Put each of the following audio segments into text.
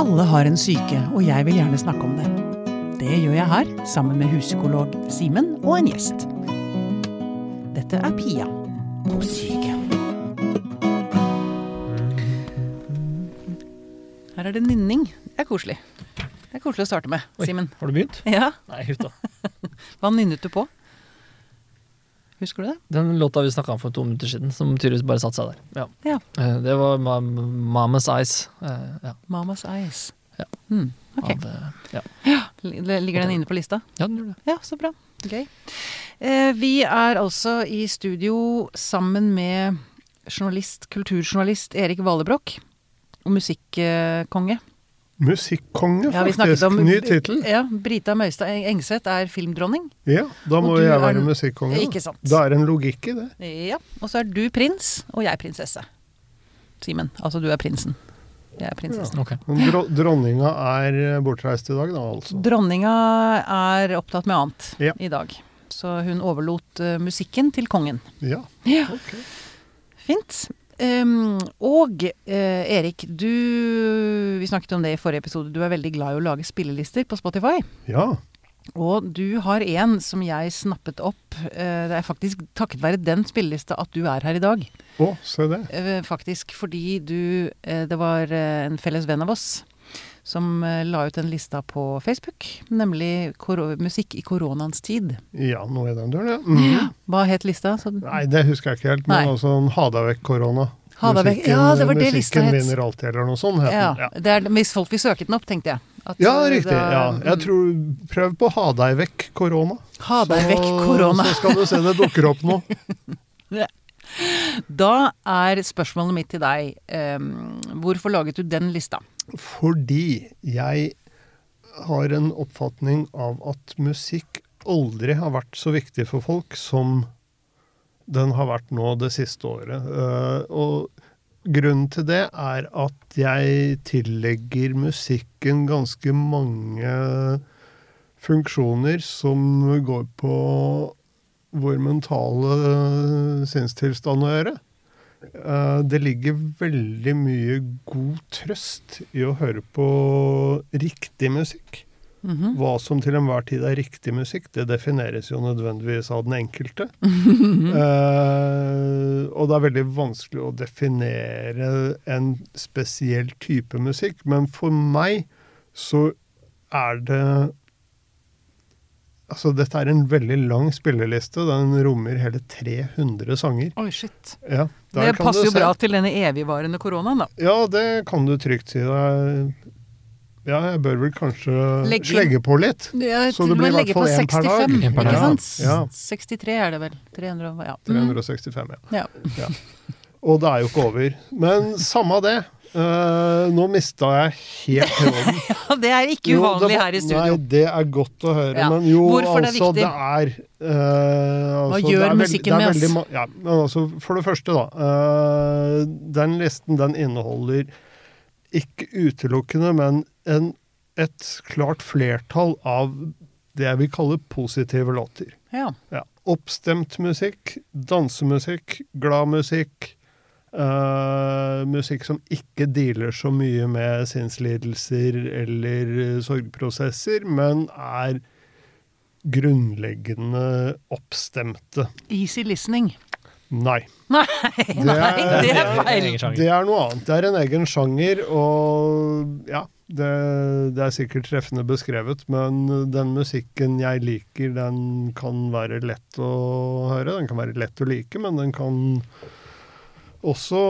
Alle har en syke, og jeg vil gjerne snakke om det. Det gjør jeg her, sammen med huspsykolog Simen og en gjest. Dette er Pia på syke. Her er det nynning. Det er koselig. Det er koselig å starte med, Simen. Har du begynt? Ja, Nei, huff da. hva nynnet du på? Husker du det? Den låta vi snakka om for to minutter siden, som tydeligvis bare satte seg der. Ja. Ja. Eh, Det var Ma Mamas Eyes. eh, Ja, Mamas Eyes. Ja. Mm, ok. av, eh, ja. Ligger den inne på lista? ja, den gjorde det. Ja, så bra. Gøy. Eh, vi er altså i studio sammen med journalist, kulturjournalist Erik Valebrokk. Og musikkonge. Musikkonge, Ja, faktisk. om- Ny tittel. Ja, Brita Møystad Engseth er filmdronning. Ja, da må jeg være musikkonge. Ikke sant. Da er det en logikk i det. Ja, Og så er du prins, og jeg prinsesse. Simen. Altså, du er prinsen. Jeg er prinsessen. Ja. Okay. Dro dronninga er bortreist i dag, da, altså. Dronninga er opptatt med annet Ja. i dag. Så hun overlot uh, musikken til kongen. Ja, Ja. ok. Fint. Um, og uh, Erik, du Vi snakket om det i forrige episode. Du er veldig glad i å lage spillelister på Spotify. Ja. Og du har en som jeg snappet opp. eh, det er faktisk takket være den spillelista at du er her i dag. Å, se det. Eh, faktisk fordi du Det var en felles venn av oss som eh, la ut en lista på Facebook, nemlig musikk i koronaens tid. Ja, noe i den døren, ja. Mhm. Hva het lista? Så, Nei, det husker jeg ikke helt, men Nei. altså ha deg vekk korona. Ha deg vekk- ja, det var det lista het. musikken vinner alltid, eller noe sånt. ja. Ja. Det er, hvis folk vil søke den opp, tenkte jeg. At, ja, riktig. da- Ja. Jeg tror Prøv på ha deg vekk korona. Ha deg vekk korona. Så skal du se det dukker opp noe. Da er spørsmålet mitt til deg um, Hvorfor laget du den lista? Fordi jeg har en oppfatning av at musikk aldri har vært så viktig for folk som den har vært nå det siste året. Eh, og grunnen til det er at jeg tillegger musikken ganske mange funksjoner som går på vår mentale sinnstilstand å gjøre. Eh, Det ligger veldig mye god trøst i å høre på riktig musikk. Mhm. Hva som til enhver tid er riktig musikk, det defineres jo nødvendigvis av den enkelte. Eh, og det er veldig vanskelig å definere en spesiell type musikk. Men for meg så er det Altså, dette er en veldig lang spilleliste. Den rommer hele 300 sanger. Oi, shit. Ja, Det passer jo bra til denne evigvarende koronaen, da. Ja, det kan du trygt si. Ja, jeg bør vel kanskje Legge- legge på litt. Ja, Så det blir i hvert fall på per dag. 65, En per ikke dag. sant? Ja. 63 er det vel. 300, ja. Mm. 365, ja. ja. Og det er jo ikke over. Men samme det. Eh, nå mista jeg helt tråden. Ja, det er ikke Jo, uvanlig var- her i studio. Nei, det er godt å høre. Ja. Men jo, Hvorfor det er altså, viktig? det er uh, altså, Hva gjør er musikken med oss? veldig ma- Ja, altså, for det første, da. Uh, den listen, den inneholder ikke utelukkende, men en, et klart flertall av det jeg vil kalle positive låter. Ja. Ja. Oppstemt musikk, dansemusikk, glad musikk. Eh, musikk som ikke dealer så mye med sinnslidelser eller eh, sorgprosesser, men er grunnleggende oppstemte. Easy listening. Nei. Nei, Det nei, er- det er feil. Det er noe annet. Det er en egen sjanger, og ja det, det er sikkert treffende beskrevet, men den musikken jeg liker, den kan være lett å høre. Den kan være lett å like, men den kan også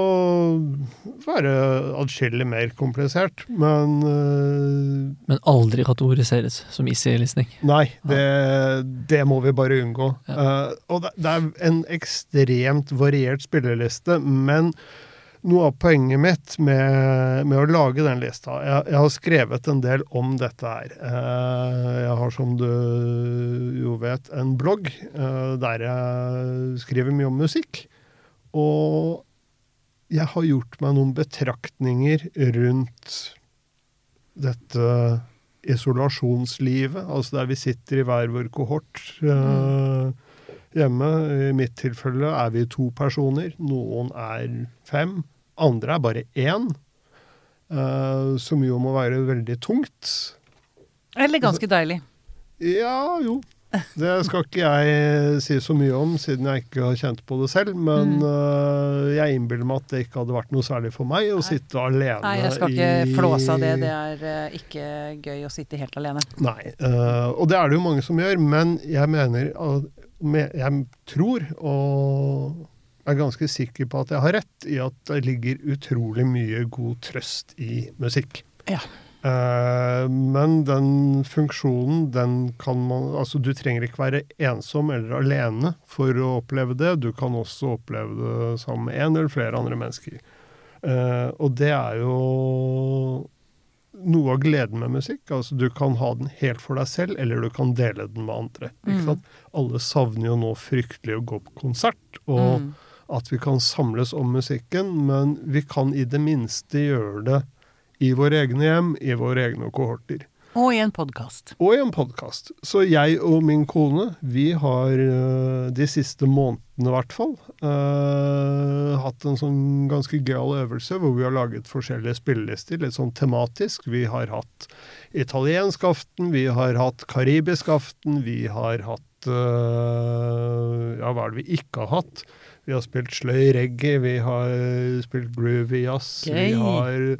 være adskillig mer komplisert. Men uh, Men aldri kategoriseres som easy listening. Nei, det, det må vi bare unngå. Eh, og det, det er en ekstremt variert spilleliste, men noe av poenget mitt med, med å lage den lista jeg, jeg har skrevet en del om dette her. Uh, jeg har, som du jo vet, en blogg der jeg skriver mye om musikk. Og jeg har gjort meg noen betraktninger rundt dette isolasjonslivet, altså der vi sitter i hver vår kohort eh, hjemme. I mitt tilfelle er vi to personer, noen er fem, andre er bare én. eh, som jo må være veldig tungt. Eller ganske deilig. Ja, jo. Det skal ikke jeg si så mye om, siden jeg ikke har kjent på det selv. Men Mm. uh, jeg innbiller meg at det ikke hadde vært noe særlig for meg å Nei. sitte alene Nei, jeg skal ikke flåse av det. Det er uh, ikke gøy å sitte helt alene. Nei. uh, og det er det jo mange som gjør, men jeg mener at Jeg tror, og er ganske sikker på at jeg har rett, i at det ligger utrolig mye god trøst i musikk. Ja. Eh, men den funksjonen, den kan man Altså, du trenger ikke være ensom eller alene for å oppleve det. Du kan også oppleve det sammen med en eller flere andre mennesker. Eh, og det er jo noe av gleden med musikk. Altså, du kan ha den helt for deg selv, eller du kan dele den med andre. Ikke Mm. Alle savner jo nå fryktelig å gå på konsert, og Mm. at vi kan samles om musikken, men vi kan i det minste gjøre det i våre egne hjem, i våre egne kohorter. Og i en podkast. Og i en podkast. Så jeg og min kone, vi har eh, de siste månedene i hvert fall eh, hatt en sånn ganske gøyal øvelse hvor vi har laget forskjellige spillelister, litt sånn tematisk. Vi har hatt italiensk aften, vi har hatt karibisk aften, vi har hatt eh, Ja, hva er det vi ikke har hatt? Vi har spilt sløy reggae, vi har spilt groovy jazz, vi har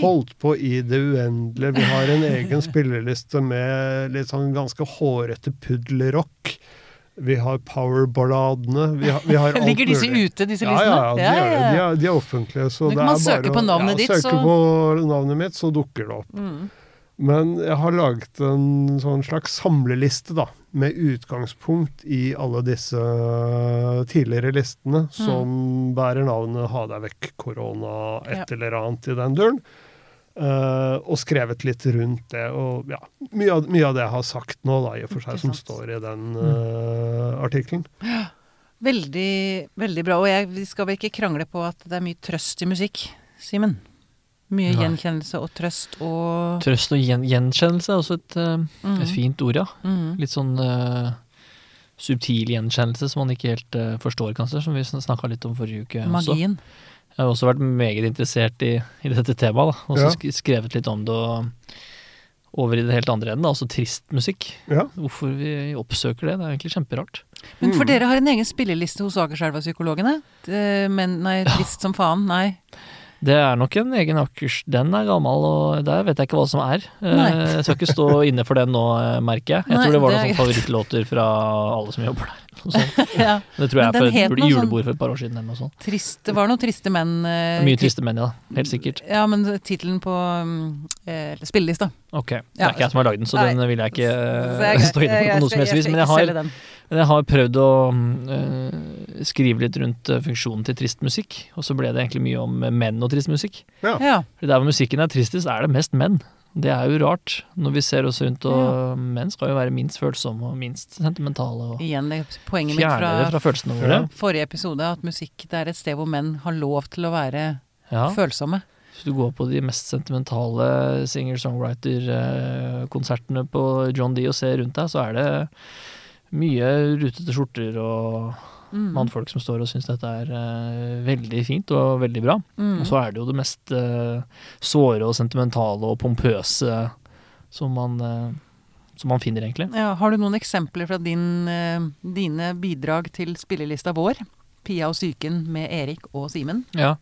holdt på i det uendelige. Vi har en egen spilleliste med litt sånn ganske hårete puddelrock. Vi har powerballadene. Vi har, vi har alt Ligger disse mulig. ute, disse Ja, ja, listene? ja, de, er, de, er, de er offentlige. Så Da kan man søke på navnet ja, ditt, Søke så- på navnet mitt, så dukker det opp. Mm. Men jeg har laget en sånn slags samleliste, da, med utgangspunkt i alle disse tidligere listene, som bærer navnet 'Ha deg vekk korona', et eller annet i den duren. Uh, og skrevet litt rundt det. Og ja, mye av, mye av det jeg har sagt nå, da, i og for seg, som står i den uh, artikkelen. Veldig, veldig bra. Og jeg, vi skal vel ikke krangle på at det er mye trøst i musikk, Simen? Mye Nei. gjenkjennelse og trøst og Trøst og gjen gjenkjennelse er også et, eh, Mm. et fint ord, ja. Mm. Litt sånn uh, subtil gjenkjennelse som man ikke helt uh, forstår, kanskje, som vi snakka litt om forrige uke også. Magien. Jeg har også vært meget interessert i, i dette temaet, da. Og så Ja. skrevet litt om det og over i det helt andre enden, da, altså trist musikk. Ja. Hvorfor vi oppsøker det, det er egentlig kjemperart. Men for Mm. dere har en egen spilleliste hos Akerselva-psykologene? Men nei, trist som faen, nei. Det er nok en egen akkurs. Den er gammel, og der vet jeg ikke hva som er. Eh, Nei. Jeg skal ikke stå inne for den nå, eh, merker jeg. Jeg Nei, tror det var det noen er favorittlåter fra alle som jobber der. Ja. Det tror jeg er for et sånn- julebord for et par år siden eller noe sånt. Trist, det var noen triste menn eh, Mye triste menn, ja. Helt sikkert. Ja, men tittelen på um, eh, spillelista. Ok. Det Ja. er ikke jeg som har lagd den, så Nei. den vil jeg ikke eh, jeg- stå inne for på noe som helst vis. Men jeg har, jeg har prøvd å eh, skrive litt rundt eh, funksjonen til trist musikk, og så ble det egentlig mye om menn og trist musikk. Ja. Ja. Der hvor musikken er tristest, er det mest menn. Det er jo rart, når vi ser oss rundt, og menn skal jo være minst følsomme og minst sentimentale. og Igjen det poenget mitt fra fra følelsene våre. forrige episode, at musikk det er et sted hvor menn har lov til å være Ja. følsomme. Hvis du går på de mest sentimentale singer-songwriter-konsertene på John D og ser rundt deg, så er det mye rutete skjorter og Mm. mannfolk som står og syns dette er uh, veldig fint og veldig bra. Mm. Og så er det jo det mest uh, såre og sentimentale og pompøse som man, uh, som man finner, egentlig. Ja, har du noen eksempler fra din, dine bidrag til spillelista vår? Pia og psyken med Erik og Simen? Ja.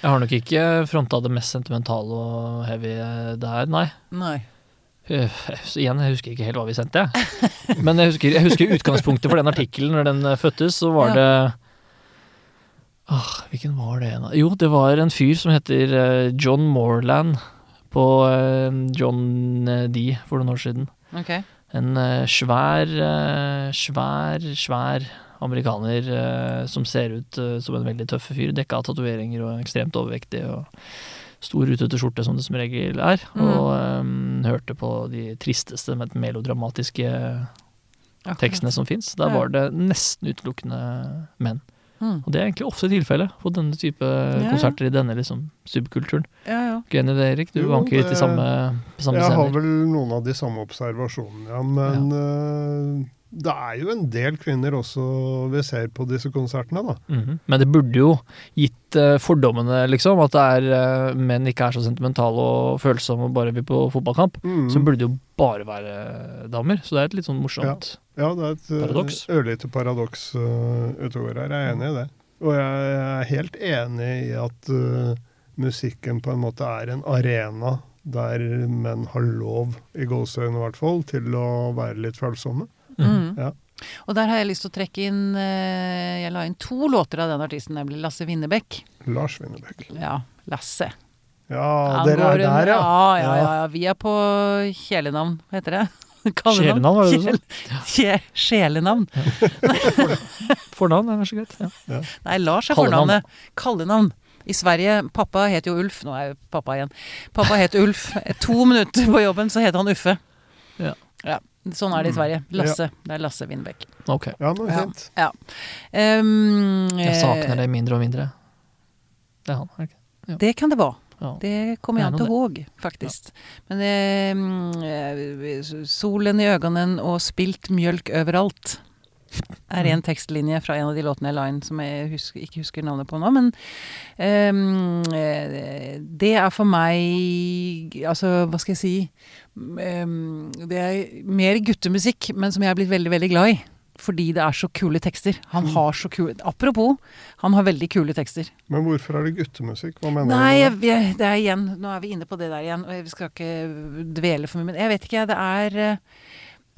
Jeg har nok ikke fronta det mest sentimentale og heavy det der, nei. Nei. Så igjen, jeg husker ikke helt hva vi sendte, jeg. Men jeg husker, jeg husker utgangspunktet for den artikkelen når den eh, fødtes, så var det Åh, hvilken var det igjen? Jo, det var en fyr som heter eh, John Morland på John D for noen år siden. Okay. En svær, svær, svær amerikaner som ser ut som en veldig tøff fyr. Dekka av tatoveringer og ekstremt overvektig. og Stor rutete skjorte, som det som regel er. Mm. Og um, hørte på de tristeste, men melodramatiske Akkurat. tekstene som fins. Der var det nesten utelukkende menn. Mm. Og det er egentlig ofte tilfellet på denne type Ja. konserter i denne liksom subkulturen. Ja, ja. Ikke det, Erik? Du Jo, vanker litt i samme, på samme Jeg har vel noen av de samme observasjonene, ja. Men eh, det er jo en del kvinner også vi ser på disse konsertene, da. Mhm. Men det burde jo gitt uh, fordommene, liksom, at det er uh, menn ikke er så sentimentale og følsomme og bare vil på fotballkamp. Mm. Så burde det jo bare være damer. Så det er et litt sånn morsomt Ja, det er et eh, Paradoks. ørlite paradoks uh, utover her. Jeg er enig i det. Og jeg er helt enig i at uh, musikken på en måte er en arena der menn har lov, i gåseøyne i hvert fall, til å være litt følsomme. Mm. Ja. Og der har jeg lyst til å trekke inn eh, Jeg la inn to låter av den artisten, nemlig Lasse Winnebekk. Lars Winnebekk. Ja, Lasse. Ja, Han dere er der, ja. Ja, ja, ja, ja. Vi er på kjælenavn, heter det? Sjelenavn, var det du Kjel- Sjelenavn. Fornavn er kanskje greit. Ja. Nei, Lars er fornavnet. Kallenavn. I Sverige Pappa het jo Ulf. Nå er jo pappa igjen. Pappa het Ulf. To minutter på jobben, så het han Uffe. Ja. Sånn er det i Sverige. Lasse. Det er Lasse Winbeck. Ok. Ja, men Ja. fint. Ja. Um, Jeg savner eh, det mindre og mindre. Det er han, er det ikke? Det kan det være. Ja. Det kommer jeg er jag inte ihåg faktiskt. Men eh, mm, eh, solen i ögonen og spilt mjölk overalt er en tekstlinje fra en av de låtene jeg la inn som jeg husker, ikke husker navnet på nå. Men ehm, eh, det er for meg Altså, hva skal jeg si Ehm, Det er mer guttemusikk, men som jeg er blitt veldig, veldig glad i. Fordi det er så kule tekster. Han har så kule Apropos, han har veldig kule tekster. Men hvorfor er det guttemusikk? Hva mener Nei, du? Nei, det? er igjen Nå er vi inne på det der igjen, og vi skal ikke dvele for mye. Men jeg vet ikke, det er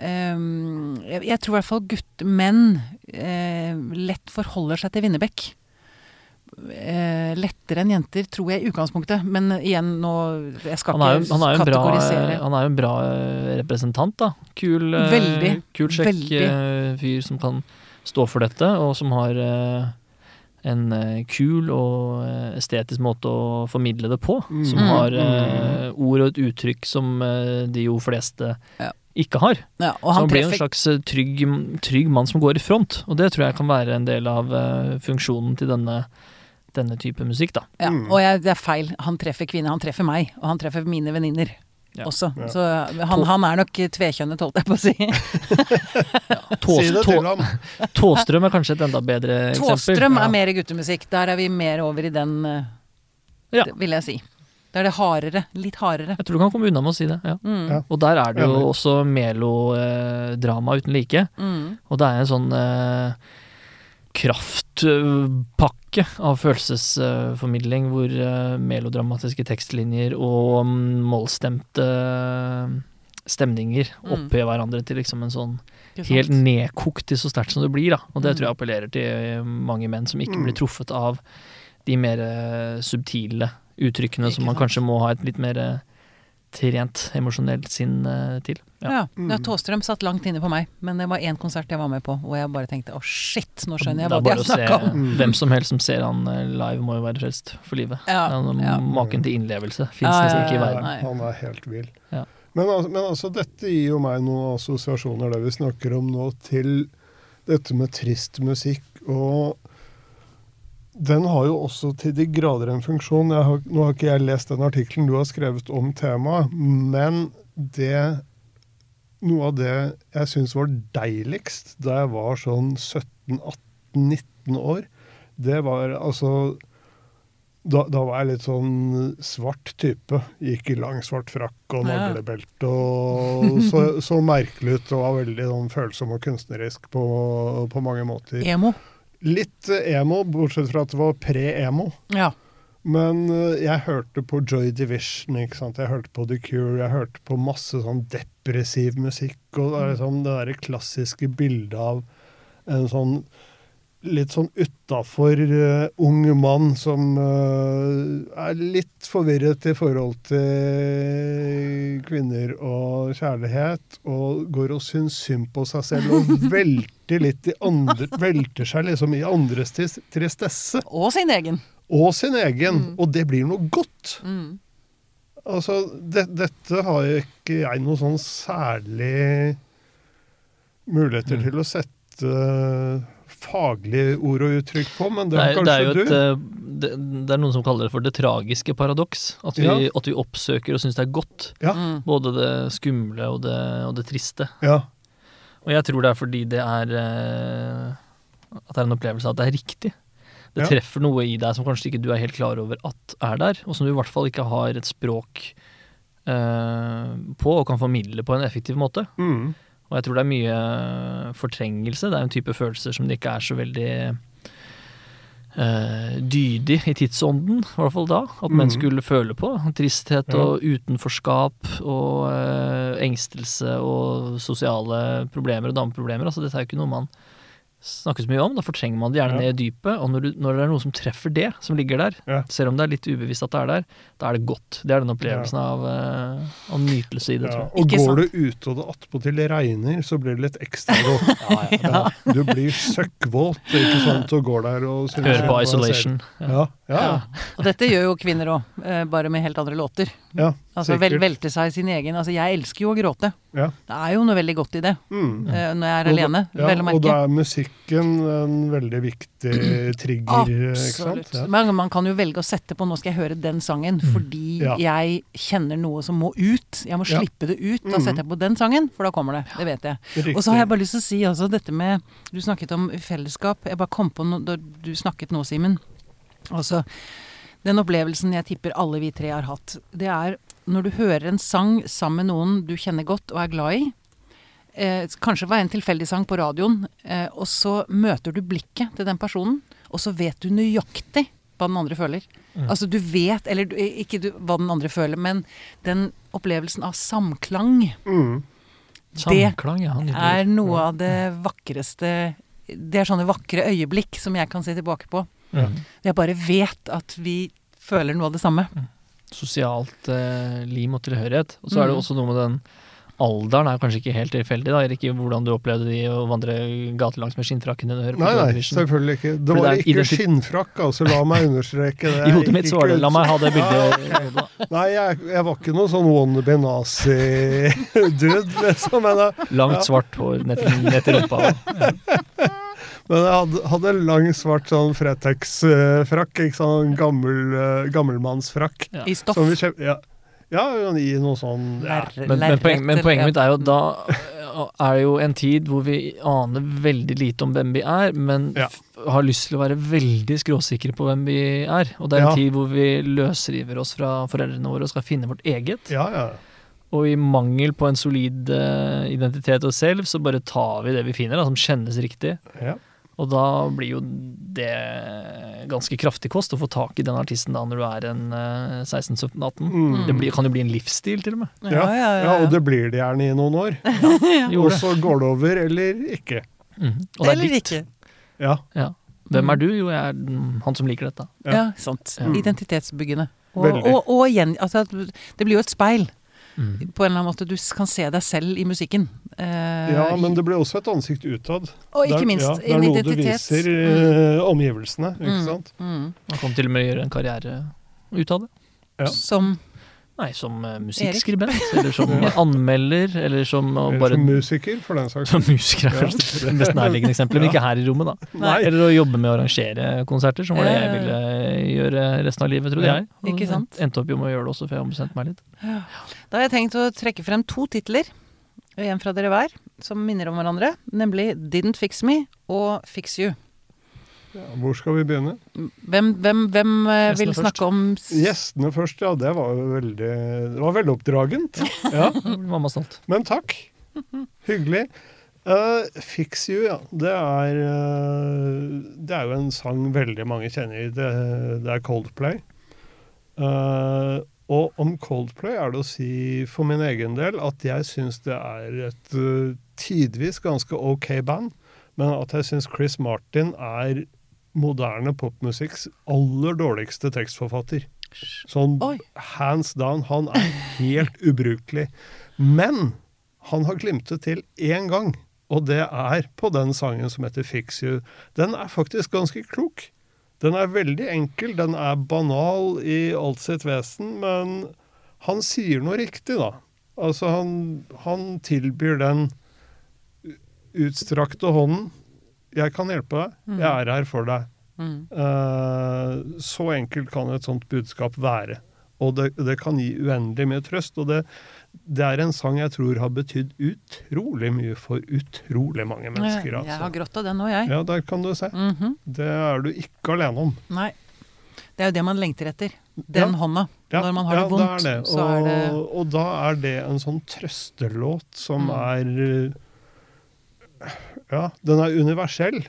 ehm, jeg, jeg tror i hvert fall guttemenn uh, lett forholder seg til Winnerbäck. Eh, lettere enn jenter, tror jeg i utgangspunktet. Men igjen, nå Jeg skal Han er, jo, ikke han, er kategorisere. bra, han er jo en bra eh, representant, da. Kul, eh, Veldig, kul sjekk veldig. eh, fyr som kan stå for dette, og som har eh, en kul og estetisk måte å formidle det på. Mm. Som Mm, har eh, ord og et uttrykk som de jo fleste Ja. ikke har. ja, og Så han blir blir en slags trygg, trygg mann som går i front, og det tror jeg kan være en del av funksjonen til denne, denne type musikk, da. Ja, Mm. og jeg, det er feil. Han treffer kvinner. Han treffer meg, og han treffer mine venninner Ja. også. Ja. Så han, han er nok tvekjønnet, holdt jeg på å si. Tås, tå. Tåstrøm er kanskje et enda bedre eksempel. Tåstrøm er mer guttemusikk. Der er vi mer over i den, eh, Ja. det vil jeg si. Da er det hardere. Litt hardere. Jeg tror du kan komme unna med å si det. ja. Mm. Ja. Og der er det jo også melodrama uten like. Mm. Og det er en sånn eh, kraftpakke av følelsesformidling hvor eh, melodramatiske tekstlinjer og mm, målstemte stemninger stemninger Mm. hverandre til liksom en sånn helt nedkokt til så sterkt som det blir. da. Og det Mm. tror jeg appellerer til mange menn som ikke Mm. blir truffet av de mer eh, subtile uttrykkene som man kanskje må ha et litt mer eh, trent emosjonelt sinn eh, til. Ja. Ja. Mm. ja, Tåstrøm satt langt inne på meg, men det var én konsert jeg var med på, og jeg bare tenkte å shit, nå skjønner jeg hva de har snakka om. Mm. hvem som helst som ser han eh, live, må jo være frelst for livet. Ja, Ja, ja. Maken til innlevelse fins Ja, nesten ja, ikke i verden. Nei. Han er helt vill. Ja. Men, altså, men altså, dette gir jo meg noen assosiasjoner, det vi snakker om nå, til dette med trist musikk. Og den har jo også til de grader en funksjon. Har, nå har ikke jeg lest den artikkelen du har skrevet om temaet, men det Noe av det jeg syns var deiligst da jeg var sånn 17-18-19 år, det var altså da, da var jeg litt sånn svart type. Gikk i lang svart frakk og naglebelte og så, så merkelig ut og var veldig sånn følsom og kunstnerisk på, på mange måter. Emo. Litt eh, emo, bortsett fra at det var pre-emo. Ja. Men eh, jeg hørte på Joy Division, ikke sant? jeg hørte på The Cure, jeg hørte på masse sånn depressiv musikk. Og det er liksom det der klassiske bildet av en sånn litt sånn utafor uh, ung mann som uh, er litt forvirret i forhold til kvinner og kjærlighet, og går og syns synd på seg selv og velter litt i andre Velter seg liksom i andres tristesse Og sin egen. og sin egen, Mm. og det blir noe godt. Mm. Altså, det, dette har jo ikke jeg noe sånn særlig muligheter Mm. til å sette faglige ord og uttrykk på, men det Det har er, det er jo et, du. eh, det, det er noen som kaller det for det tragiske paradoks. At vi, Ja. at vi oppsøker og syns det er godt. Ja. Mm. Både det skumle og det, og det triste. Ja. Og jeg tror det er fordi det er eh, At det er en opplevelse av at det er riktig. Det Ja. treffer noe i deg som kanskje ikke du er helt klar over at er der, og som du i hvert fall ikke har et språk eh, på og kan formidle på en effektiv måte. Mm. Og jeg tror det er mye fortrengelse. Det er en type følelser som det ikke er så veldig uh, dydig i tidsånden, i hvert fall da. At menn Mhm. skulle føle på. Tristhet Ja. og utenforskap og uh, engstelse og sosiale problemer og dameproblemer. Altså, dette er jo ikke noe man snakker så mye om. Da fortrenger man det gjerne Ja. ned i dypet. Og når, du, når det er noe som treffer det, som ligger der, Ja. selv om det er litt ubevisst at det er der, da er det godt. Det er den opplevelsen av, uh, av nytelse i det, Ja, tror jeg. og Ikke går sant? du ute og det attpåtil regner, så blir det litt ekstra godt. Ja, ja. Ja, du blir søkkvåt, ikke sant, og går der og synes Hører på. Isolation. Ja. Ja, ja, ja. Og dette gjør jo kvinner òg, bare med helt andre låter. ja Altså vel, velte seg i sin egen Altså, jeg elsker jo å gråte. Ja. Det er jo noe veldig godt i det, Mm. eh, når jeg er Og da- alene, Ja, vel å og da er musikken en veldig viktig trigger? Absolutt. Ja. Men man kan jo velge å sette på 'nå skal jeg høre den sangen', fordi Ja. jeg kjenner noe som må ut. Jeg må Ja. slippe det ut. Da Mhm. setter jeg på den sangen, for da kommer det. Det vet jeg. Riktig. Og så har jeg bare lyst til å si altså dette med Du snakket om fellesskap. Jeg bare kom på noe da du snakket nå, Simen. Altså, den opplevelsen jeg tipper alle vi tre har hatt, det er når du hører en sang sammen med noen du kjenner godt og er glad i. Eh, kanskje var en tilfeldig sang på radioen, eh, og så møter du blikket til den personen, og så vet du nøyaktig hva den andre føler. Mm. Altså du vet, eller ikke du, hva den andre føler, men den opplevelsen av samklang Mm. Samklang, ja. nydelig. er noe av det vakreste Det er sånne vakre øyeblikk som jeg kan se tilbake på. Mm. Jeg bare vet at vi føler noe av det samme. Sosialt eh, lim og tilhørighet. Og så er det Mm. også noe med den alderen er kanskje ikke helt tilfeldig, da. Erik, hvordan du opplevde de å vandre gatelangs med skinnfrakken din Nei, nei, selvfølgelig ikke. Det var det ikke skinnfrakk, altså. La meg understreke det. I hodet mitt så var det La meg ha det bildet Ja, i hodet. Nei, jeg, jeg var ikke noe sånn wannabe nazi-dude, liksom. Men ja. Langt, svart hår ned til, rumpa. rumpa. men jeg hadde, hadde lang, svart sånn Fretex-frakk. Ikke sånn gammel, eh, gammelmannsfrakk. Ja. I stoff. Som vi kjøp, ja. ja, i noe sånn ja. Men, men, poen, men poenget mitt er jo da er det jo en tid hvor vi aner veldig lite om hvem vi er, men Ja. f har lyst til å være veldig skråsikre på hvem vi er. Og det er en tid hvor vi løsriver oss fra foreldrene våre og skal finne vårt eget. Ja, ja. Og i mangel på en solid uh, identitet og selv, så bare tar vi det vi finner, da, som kjennes riktig. ja. Og da blir jo det ganske kraftig kost å få tak i den artisten da når du er en eh, 16-17-18. Mm. Det blir, kan jo bli en livsstil, til og med. Ja, Ja, ja, ja, ja, og det blir det gjerne i noen år. Jo, Og så går det over, eller ikke. Mm. Og det er Eller ikke. Ja. Ja. Hvem er du? Jo, jeg er mm, han som liker dette. Ja. Ja, sant. Ja. Identitetsbyggende. Og, og, og igjen, altså, det blir jo et speil. Mhm. På en eller annen måte. Du kan se deg selv i musikken. Eh, ja, men det blir også et ansikt utad. Og ikke minst ja, en identitet. det er noe du viser mm. omgivelsene, ikke Mm. sant? Mm. Han kan til og med gjøre en karriere ut av det. Ja. Som Nei, som eh, musikkskribent, eller som anmelder, eller som Eller bare som musiker, for den saks Som skyld. musiker er Ja. det mest nærliggende eksempelet, men ikke her i rommet, da. Nei. Eller å jobbe med å arrangere konserter, som var det jeg Ja, ja, ville gjøre resten av livet, trodde Ja. jeg. Og Ikke sant? Endte opp jo med å gjøre det også, for jeg har bestemt meg litt. Da har jeg tenkt å trekke frem to titler, en fra dere hver, som minner om hverandre. Nemlig Didn't Fix Me og Fix You. Ja, hvor skal vi begynne? Hvem, hvem, hvem eh, vil først. snakke om Gjestene først, ja. Det var veldig Det var veldig oppdragent. Ja, mamma stolt. men takk. Hyggelig. Uh, Fix You, ja. Det er, uh, det er jo en sang veldig mange kjenner. Det, det er Coldplay. Uh, og om Coldplay er det å si for min egen del at jeg syns det er et tidvis ganske ok band, men at jeg syns Chris Martin er moderne popmusikks aller dårligste tekstforfatter. Sånn Oi. hands down. Han er helt ubrukelig. Men han har glimtet til én gang, og det er på den sangen som heter Fix You. Den er faktisk ganske klok. Den er veldig enkel, den er banal i alt sitt vesen, men han sier noe riktig, da. Altså, han, han tilbyr den utstrakte hånden. Jeg kan hjelpe deg. Jeg er her for deg. Mm. Uh, så enkelt kan et sånt budskap være. Og det, det kan gi uendelig mye trøst. Og det, det er en sang jeg tror har betydd utrolig mye for utrolig mange mennesker. Jeg har Altså. grått av den òg, jeg. Ja, der kan du se. Mhm. Det er du ikke alene om. Nei. Det er jo det man lengter etter. Den Ja. hånda. Ja, Når man har ja, det vondt, er det. så og, er det og da er det en sånn trøstelåt som Mm. er Ja, den er universell.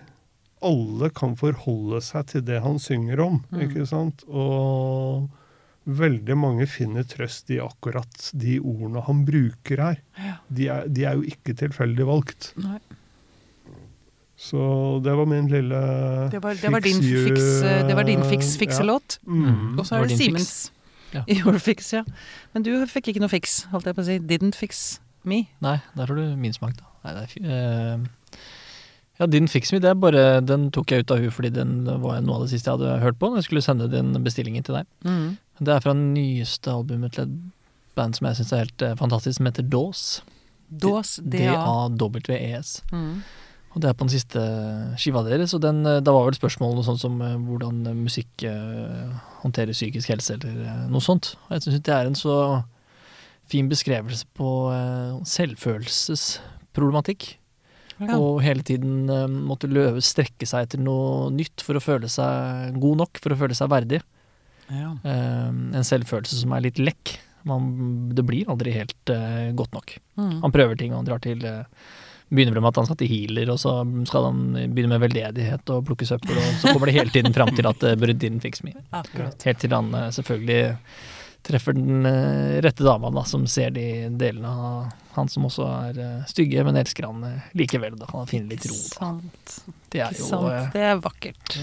Alle kan forholde seg til det han synger om, Mm. ikke sant? Og veldig mange finner trøst i akkurat de ordene han bruker her. Ja. De er, de er jo ikke tilfeldig valgt. Nei. Så det var min lille Det var, det var din fix you- fiks, det var din fiks, Ja. fikselåt. Mm. Og så er det det Simens. fix. Ja. Your fix, ja. Men du fikk ikke noe fiks, holdt jeg på å si. Didn't fix me. Nei, der har du min smak, da. Nei, det er eh, ja, din Fix Me, det er bare, den tok jeg ut av huet fordi den var noe av det siste jeg hadde hørt på. når Jeg skulle sende den bestillingen til deg. Mm. Det er fra nyeste albumet til et band som jeg syns er helt eh, fantastisk, som heter Dås. Dås, D-A-W-E-S. Mm. Og det er på den siste skiva deres, og den, eh, da var vel spørsmålet noe sånt som hvordan musikk håndterer psykisk helse, eller noe sånt. Og jeg syns det er en så fin beskrivelse på eh, selvfølelsesproblematikk. Ja. Og hele tiden eh, måtte løve strekke seg etter noe nytt for å føle seg god nok, for å føle seg verdig. Ja. Eh, en selvfølelse som er litt lekk. Man, det blir aldri helt godt nok. Mm. Han prøver ting, og han drar til Begynner med at han skal til healer, og så skal han begynne med veldedighet og plukke søppel, og så kommer det hele tiden fram til at uh, fix me. Akkurat. Helt til han selvfølgelig treffer den eh, rette dama, da, som ser de delene av han som også er eh, stygge, men elsker han eh, likevel. Da kan han finne litt ro. Da. Sant. Det er jo sant. Det er vakkert.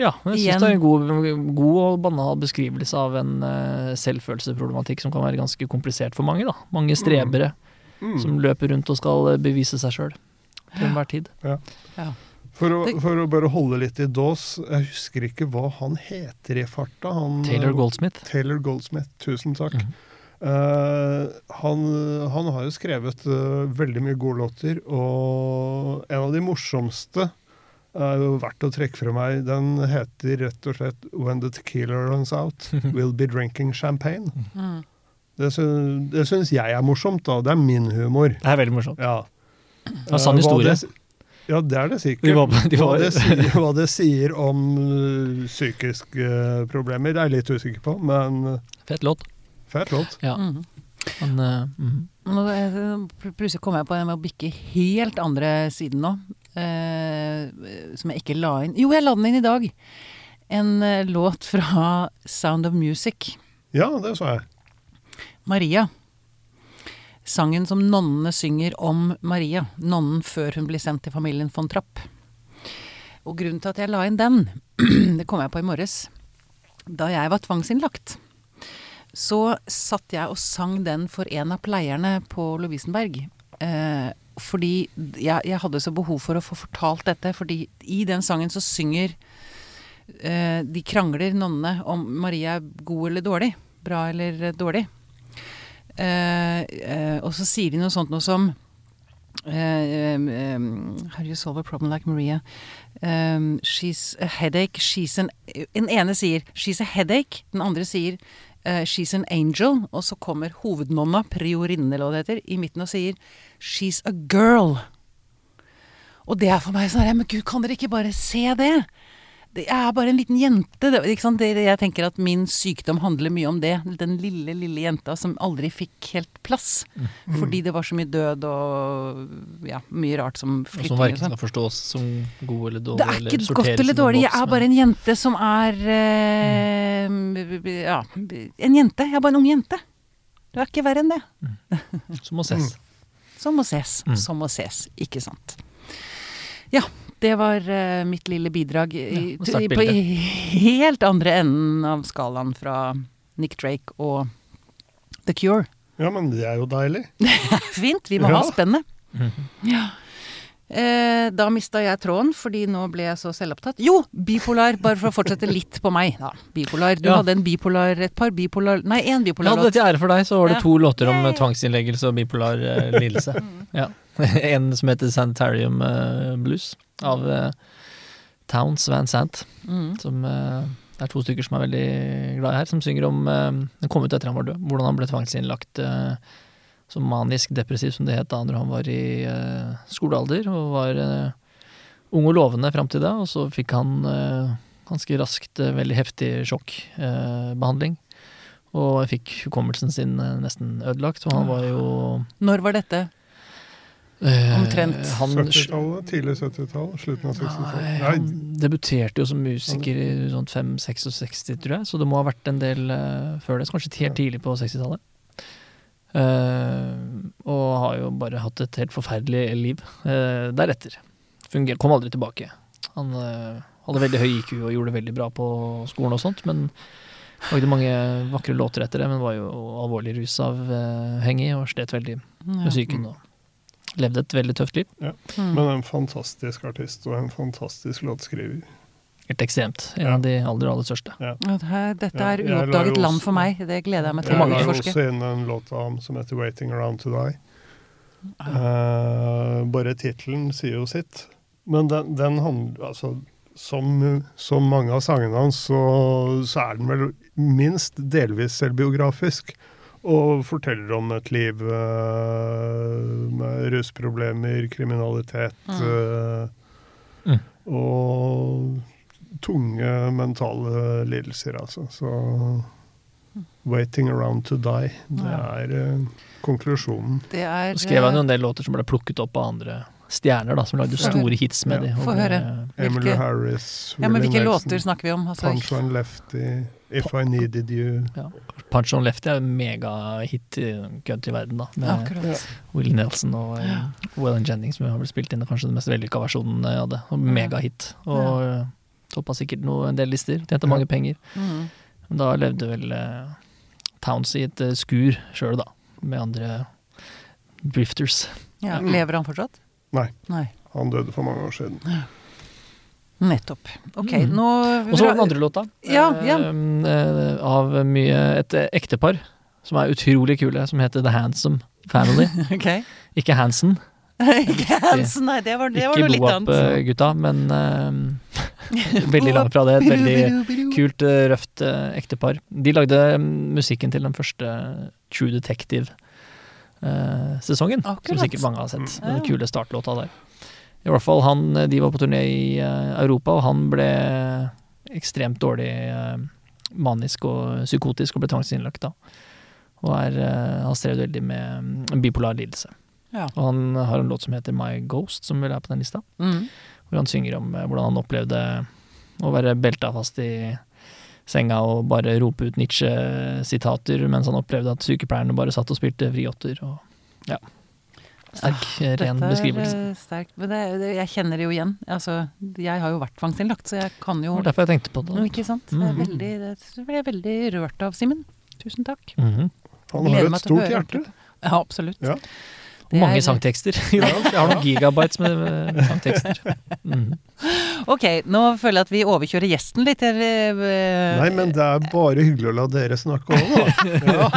Ja, men jeg syns det er en god, god og banal beskrivelse av en selvfølelseproblematikk selvfølelsesproblematikk som kan være ganske komplisert for mange. da. Mange strebere Mm. som løper rundt og skal bevise seg sjøl til enhver tid. For å, for å bare holde litt i dås, jeg husker ikke hva han heter i farta. Han, Taylor Goldsmith. Taylor Goldsmith, tusen takk. Mm -hmm. Uh, han, han har jo skrevet uh, veldig mye gode låter, og en av de morsomste er jo verdt å trekke fra meg. Den heter rett og slett 'When the tequila runs out, we'll be drinking champagne'. Mm. Det, sy- syns jeg er morsomt, da. Det er min humor. Det er veldig morsomt. Ja. Det er sann Eh, hva historie. det- ja, det er det sikkert. De var- de var- hva, det sier, hva det sier om uh, psykiske uh, problemer, det er jeg litt usikker på, men uh, Fett låt. Fett låt. Ja. Mm. Men, uh, mm. Nå, eh, plutselig kom jeg på det med å bikke helt andre siden nå. uh, som jeg ikke la inn. Jo, jeg la den inn i dag. En uh, låt fra Sound of Music. Ja, det så jeg. Maria. Sangen som nonnene synger om Maria. Nonnen før hun blir sendt til familien von Trapp. Og grunnen til at jeg la inn den, det kom jeg på i morges. Da jeg var tvangsinnlagt, så satt jeg og sang den for en av pleierne på Lovisenberg. Eh, fordi jeg, jeg hadde så behov for å få fortalt dette, fordi i den sangen så synger eh, De krangler nonnene om Maria er god eller dårlig. Bra eller dårlig. Eh, eh, og så sier de noe sånt noe som um, um, How do you solve a problem like Maria? Um, she's a headache, she's an Den ene sier 'she's a headache', den andre sier uh, 'she's an angel', og så kommer hovednonna, priorinne eller hva det heter, i midten og sier 'she's a girl'. Og det er for meg sånn Men gud, kan dere ikke bare se det? Det er bare en liten jente. Det, ikke sant? Det, jeg tenker at min sykdom handler mye om det. Den lille, lille jenta som aldri fikk helt plass. Fordi det var så mye død og ja, mye rart som Og flytting som verken sånn. skal forstås som god eller dårlig. Det er ikke eller godt eller dårlig. Jeg er bare en jente som er eh, Ja, en jente. Jeg er bare en ung jente. Det er ikke verre enn det. Som må ses. Som må ses. Mm. Som må ses. Ikke sant. Ja, det var uh, mitt lille bidrag i, Ja, på i helt andre enden av skalaen fra Nick Drake og The Cure. Ja, men det er jo deilig. Fint, vi må Ja. ha spennet. Mhm. Ja. Eh, da mista jeg tråden, fordi nå ble jeg så selvopptatt. Jo, bipolar, bare for å fortsette litt på meg. Da. Bipolar. Du Ja. hadde en bipolar, et par bipolar Nei, én Ja, bipolar det til ære for deg, så var det Ja. to låter om Yay. tvangsinnleggelse og bipolar eh, lidelse. ja. En som heter Sanitarium eh, Blues, av eh, Towns Van Sant, Mm. som eh, Det er to stykker som er veldig glad i her, som synger om eh, Den kom ut etter han var død. Hvordan han ble tvangsinnlagt som manisk depressiv, som det het da når han var i skolealder. Og var ung og lovende fram til da, og så fikk han ganske raskt veldig heftig sjokkbehandling. og fikk hukommelsen sin nesten ødelagt. Og han var jo Når var dette? Eh, Omtrent. Han, 70-tallet? Tidlig 70-tall? Slutten av 60-tallet? Nei, Nei, han debuterte jo som musiker i sånn 5-66, tror jeg, så det må ha vært en del uh, før det. så Kanskje helt tidlig på 60-tallet. Uh, og har jo bare hatt et helt forferdelig liv uh, deretter. Funger, kom aldri tilbake. Han eh, hadde veldig høy IQ og gjorde det veldig bra på skolen og sånt, men lagde mange vakre låter etter det, men var jo alvorlig rusavhengig og slet veldig med psyken. og Levde et veldig tøft liv. Mm. Men en fantastisk artist og en fantastisk låtskriver. Helt ekstremt. En Ja. av de aller, aller største. Ja, det her- Dette er uoppdaget jo land for meg. Det gleder jeg meg til å forske Jeg utforske. også inn en låt av ham som heter 'Waiting Around To Die'. Uh, bare tittelen sier jo sitt. Men den, den handler altså som, som mange av sangene hans, så, så er den vel minst delvis selvbiografisk. Og forteller om et liv eh, med rusproblemer, kriminalitet eh, Mm. og tunge mentale lidelser, altså. Så 'Waiting Around To Die', det er eh, konklusjonen. Det er skrev han jo en del låter som ble plukket opp av andre stjerner, da, som lagde store hits med Ja. dem. Få høre. Emily Hvilke- Harris, Ja, men hvilke Nelson, låter snakker vi om? Altså, Punch on Lefty, If I Needed You. Punch on Lefty er en megahit i countryverden, da. Med akkurat. Will Nelson og ja. Wellen Jennings, som har vel spilt inn kanskje den mest vellykka versjonen av det. Megahit. Og ja. toppa sikkert noe, en del lister. Tjente Ja. mange penger. Mm. Men da levde vel uh, Towns i et uh, skur sjøl, da. Med andre drifters. Ja, lever han fortsatt? Nei. Nei. Han døde for mange år siden. Nettopp. Ok, Mm. nå Og så var den andre låta, Ja, ja. eh, eh, av mye et eh, ektepar som er utrolig kule, som heter The Handsome Family. okay. Ikke Hansen, Ikke Hansen, nei, det var, det var noe litt annet. Boap-gutta, men eh, veldig langt fra det. Et veldig kult, eh, røft eh, ektepar. De lagde mm, musikken til den første True Detective-sesongen, som Akkurat. sikkert mange har sett. Mm. Den kule startlåta der. I hvert fall han, De var på turné i eh, Europa, og han ble ekstremt dårlig eh, manisk og psykotisk og ble tvangsinnlagt da. Og er, eh, har strevd veldig med En bipolar lidelse. Ja. Og han har en låt som heter My Ghost, som vel er på den lista. Mm. Hvor han synger om eh, hvordan han opplevde å være belta fast i senga og bare rope ut Nietzsche-sitater, mens han opplevde at sykepleierne bare satt og spilte vriotter. Og, ja. Sterk, eh, ren Dette er beskrivelse. eh, sterkt. Men det, det, jeg kjenner det jo igjen. Altså, jeg har jo vært tvangsinnlagt, så jeg kan Det jo var derfor jeg tenkte på det. noe, Ikke sant? Det, veldig, det ble jeg veldig rørt av, Simen. Tusen takk. Mhm. Han har jo et stort hjerte. Ja, absolutt. Ja. Det Mange er- sangtekster. i dag. Jeg har noen gigabytes med, sangtekster. Mhm. Ok, nå føler jeg at vi overkjører gjesten litt. Eller, eh, Nei, men det er bare hyggelig å la dere snakke da. Ja.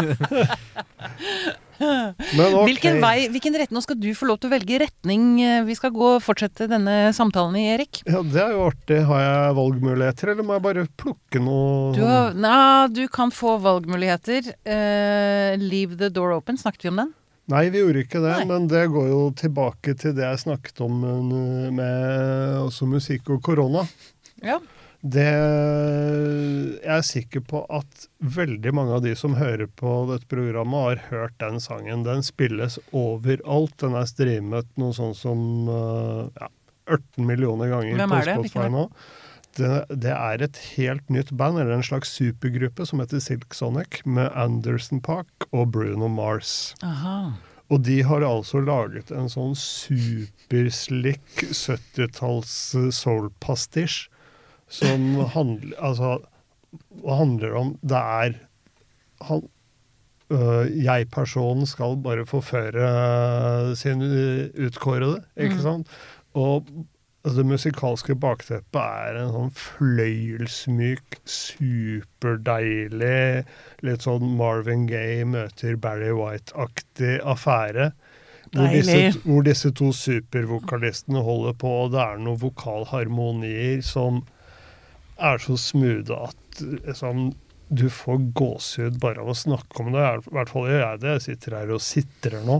Men okay. Hvilken vei, hvilken retning, Nå skal du få lov til å velge retning eh, vi skal gå og fortsette denne samtalen i, Erik. Ja, det er jo artig. Har jeg valgmuligheter, eller må jeg bare plukke noe Du, har, Nei, du kan få valgmuligheter. Uh, leave the door open, snakket vi om den? Nei, vi gjorde ikke det, Nei. men det går jo tilbake til det jeg snakket om uh, med også musikk og korona. Ja. Det Jeg er sikker på at veldig mange av de som hører på dette programmet, har hørt den sangen. Den spilles overalt. Den er streamet noe sånn som uh, ja, 18 millioner ganger på Spotify nå. Hvem er nå. Det, det er et helt nytt band, eller en slags supergruppe, som heter Silk Sonic, med Anderson Park og Bruno Mars. Aha. Og de har altså laget en sånn superslick 70-talls soul-pastisj som handler Altså, hva handler om Det er han, øh, Jeg-personen skal bare forføre sin øh, utkårede, ikke Mm. sant? Og altså, det musikalske bakteppet er en sånn fløyelsmyk, superdeilig Litt sånn Marvin Gaye møter Barry White-aktig affære. Hvor disse, hvor disse to supervokalistene holder på, og det er noen vokalharmonier som er så smoothe at liksom, du får gåsehud bare av å snakke om det. I hvert fall gjør jeg det. Jeg sitter her og sitrer nå.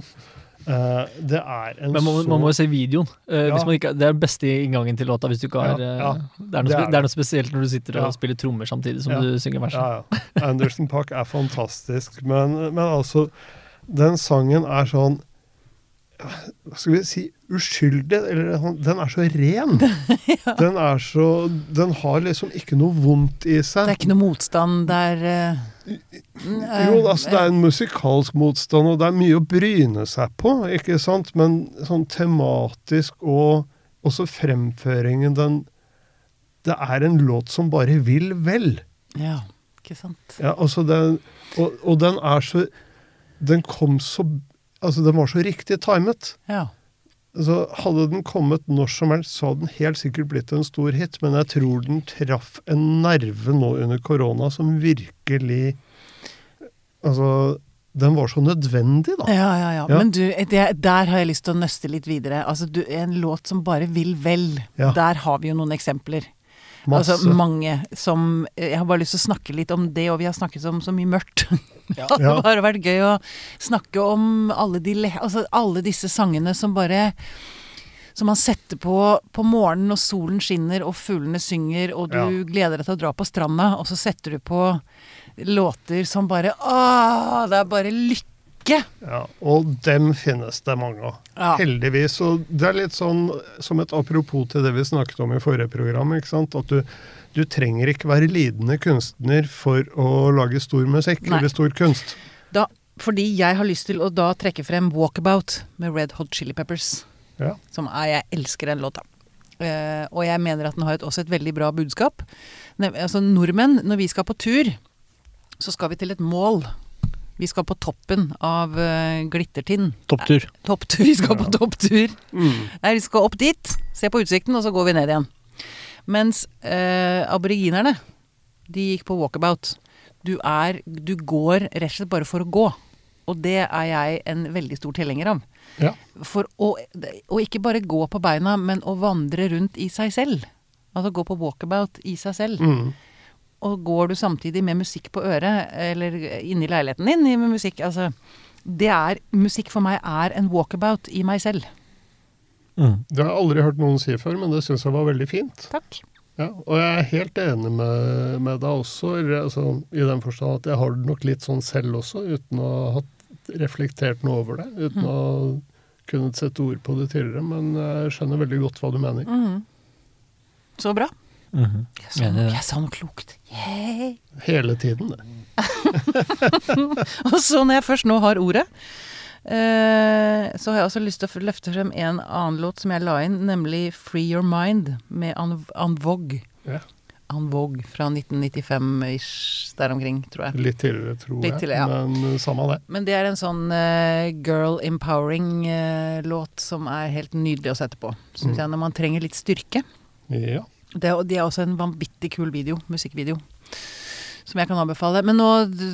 Eh, det er en Men man, så man må jo se videoen. Uh, Ja. hvis man ikke, det er den beste inngangen til låta hvis du ikke har Ja, eh, ja. det, er noe, Det er det er noe spesielt når du sitter og Ja. spiller trommer samtidig som Ja. du synger verset. Ja, ja. Anderson Park er fantastisk, men, men altså Den sangen er sånn Hva skal vi si uskyldig, eller sånn- den er så ren. Den er så Den har liksom ikke noe vondt i seg. Det er ikke noe motstand der eh, Jo, altså det er en musikalsk motstand, og det er mye å bryne seg på, ikke sant? Men sånn tematisk og også fremføringen, den Det er en låt som bare vil vel. Ja, ikke sant. Ja, altså den, og, og den er så Den kom så Altså, den var så riktig timet. Ja. Altså, hadde den kommet når som helst, så hadde den helt sikkert blitt en stor hit, men jeg tror den traff en nerve nå under korona som virkelig Altså, den var så nødvendig, da. Ja, ja, ja. Ja. Men du, det, der har jeg lyst til å nøste litt videre. Altså, du, en låt som bare vil vel. Ja. Der har vi jo noen eksempler. Masse. Altså mange som Jeg har bare lyst til å snakke litt om det, og vi har snakket om så mye mørkt. Ja. det har bare vært gøy å snakke om alle, de, altså alle disse sangene som bare som man setter på på morgenen når solen skinner og fuglene synger, og du Ja. gleder deg til å dra på stranda, og så setter du på låter som bare Åh, det er bare lykke! Ja, og dem finnes det mange av. Ja. Heldigvis. Og det er litt sånn som et apropos til det vi snakket om i forrige program. ikke sant? At du, du trenger ikke være lidende kunstner for å lage stor musikk Nei. eller stor kunst. Da, fordi jeg har lyst til å da trekke frem 'Walkabout' med Red Hot Chili Peppers. Ja. Som er, Jeg elsker den låta. Uh, og jeg mener at den har et, også et veldig bra budskap. Ne, altså Nordmenn, når vi skal på tur, så skal vi til et mål. Vi skal på toppen av uh, Glittertind. Topptur. Topptur. Vi skal på topptur. Mm. Nei, vi skal opp dit, se på utsikten, og så går vi ned igjen. Mens eh, aboriginerne, de gikk på walkabout. Du er Du går rett og slett bare for å gå. Og det er jeg en veldig stor tilhenger av. Ja. For å, å ikke bare gå på beina, men å vandre rundt i seg selv. Altså gå på walkabout i seg selv. Mm. Og går du samtidig med musikk på øret, eller inni leiligheten din med musikk Altså, det er Musikk for meg er en walkabout i meg selv. Mm. Det har jeg aldri hørt noen si før, men det syns jeg var veldig fint. Takk. Ja, og jeg er helt enig med, med deg også, altså, i den forstand at jeg har det nok litt sånn selv også, uten å ha reflektert noe over det. Uten å ha kunnet sette ord på det tidligere, men jeg skjønner veldig godt hva du mener. Mm. Så bra. Mhm. Jeg sa, noe, jeg sa noe klokt. Yeah. Hele tiden, det. Og så når jeg først nå har ordet, så har jeg også lyst til å løfte frem en annen låt som jeg la inn, nemlig 'Free Your Mind' med An Anvog. Ja. Anvog fra 1995-ish, der omkring, tror jeg. Litt tidligere, tror Litt jeg. tidligere, ja. Men samme det. Men det er en sånn uh, girl empowering-låt som er helt nydelig å sette på, syns Mm. jeg, når man trenger litt styrke. Ja. Det, og de er også en vanvittig kul video, musikkvideo, som jeg kan anbefale. Men nå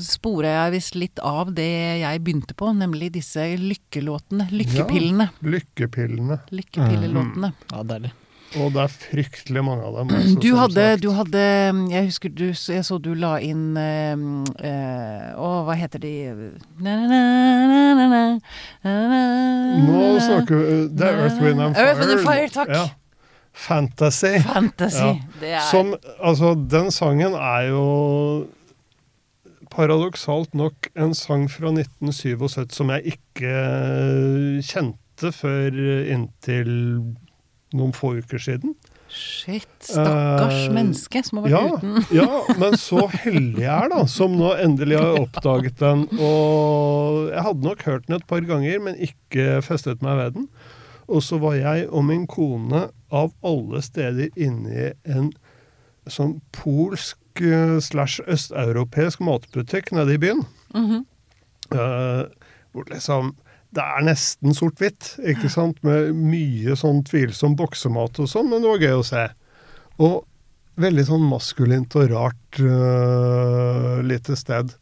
sporer jeg visst litt av det jeg begynte på, nemlig disse lykkelåtene. Lykkepillene. Lykkepillene. Lykkepillelåtene. Ja, deilig. Og det er fryktelig mange av dem. Også, Du hadde, du hadde Jeg husker du Jeg så du la inn eh, øh, Å, hva heter de na, na, na, na, na, na, na, Nå snakker vi Det er Earth, Wind and Fire. Earth, Wind and Fire, takk. Ja. Fantasy. Fantasy. Ja. Det er Som Altså, den sangen er jo paradoksalt nok en sang fra 1977 som jeg ikke kjente før inntil noen få uker siden. Shit. Stakkars uh, menneske som har vært ja. uten. Ja, men så heldig jeg er, da, som nå endelig har oppdaget den. Og jeg hadde nok hørt den et par ganger, men ikke festet meg ved den. Og så var jeg og min kone av alle steder inne i en sånn polsk eh, slash østeuropeisk matbutikk nede i byen. Mm -hmm. uh, hvor liksom det er nesten sort-hvitt, ikke sant? Med mye sånn tvilsom boksemat og sånn, men det var gøy å se. Og veldig sånn maskulint og rart uh, lite sted.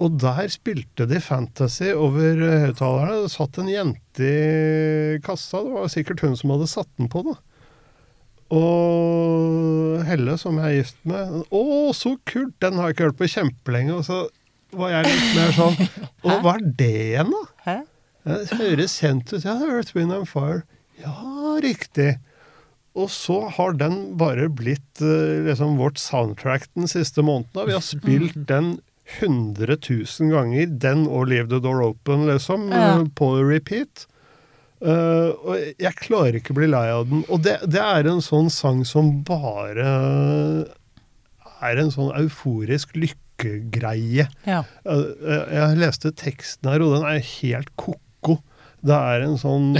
Og der spilte de fantasy over høyttalerne. Det satt en jente i kassa, det var sikkert hun som hadde satt den på, da. Og Helle, som jeg er gift med Å, så kult! Den har jeg ikke hørt på kjempelenge. Og så var jeg litt mer sånn Å, hva er det igjen, da? Hæ? Det høres kjent ut. Ja, Earth, Wind and Fire. Ja, riktig. Og så har den bare blitt eh, liksom vårt soundtrack den siste måneden. Vi har spilt den 100 000 ganger, den og Leave the Door Open, liksom, Ja. eh, på repeat. Eh, og jeg klarer ikke å bli lei av den. Og det, det er en sånn sang som bare er en sånn euforisk lykkegreie. Ja. Uh, Jeg leste teksten her, og den er helt ko-ko. Det er en sånn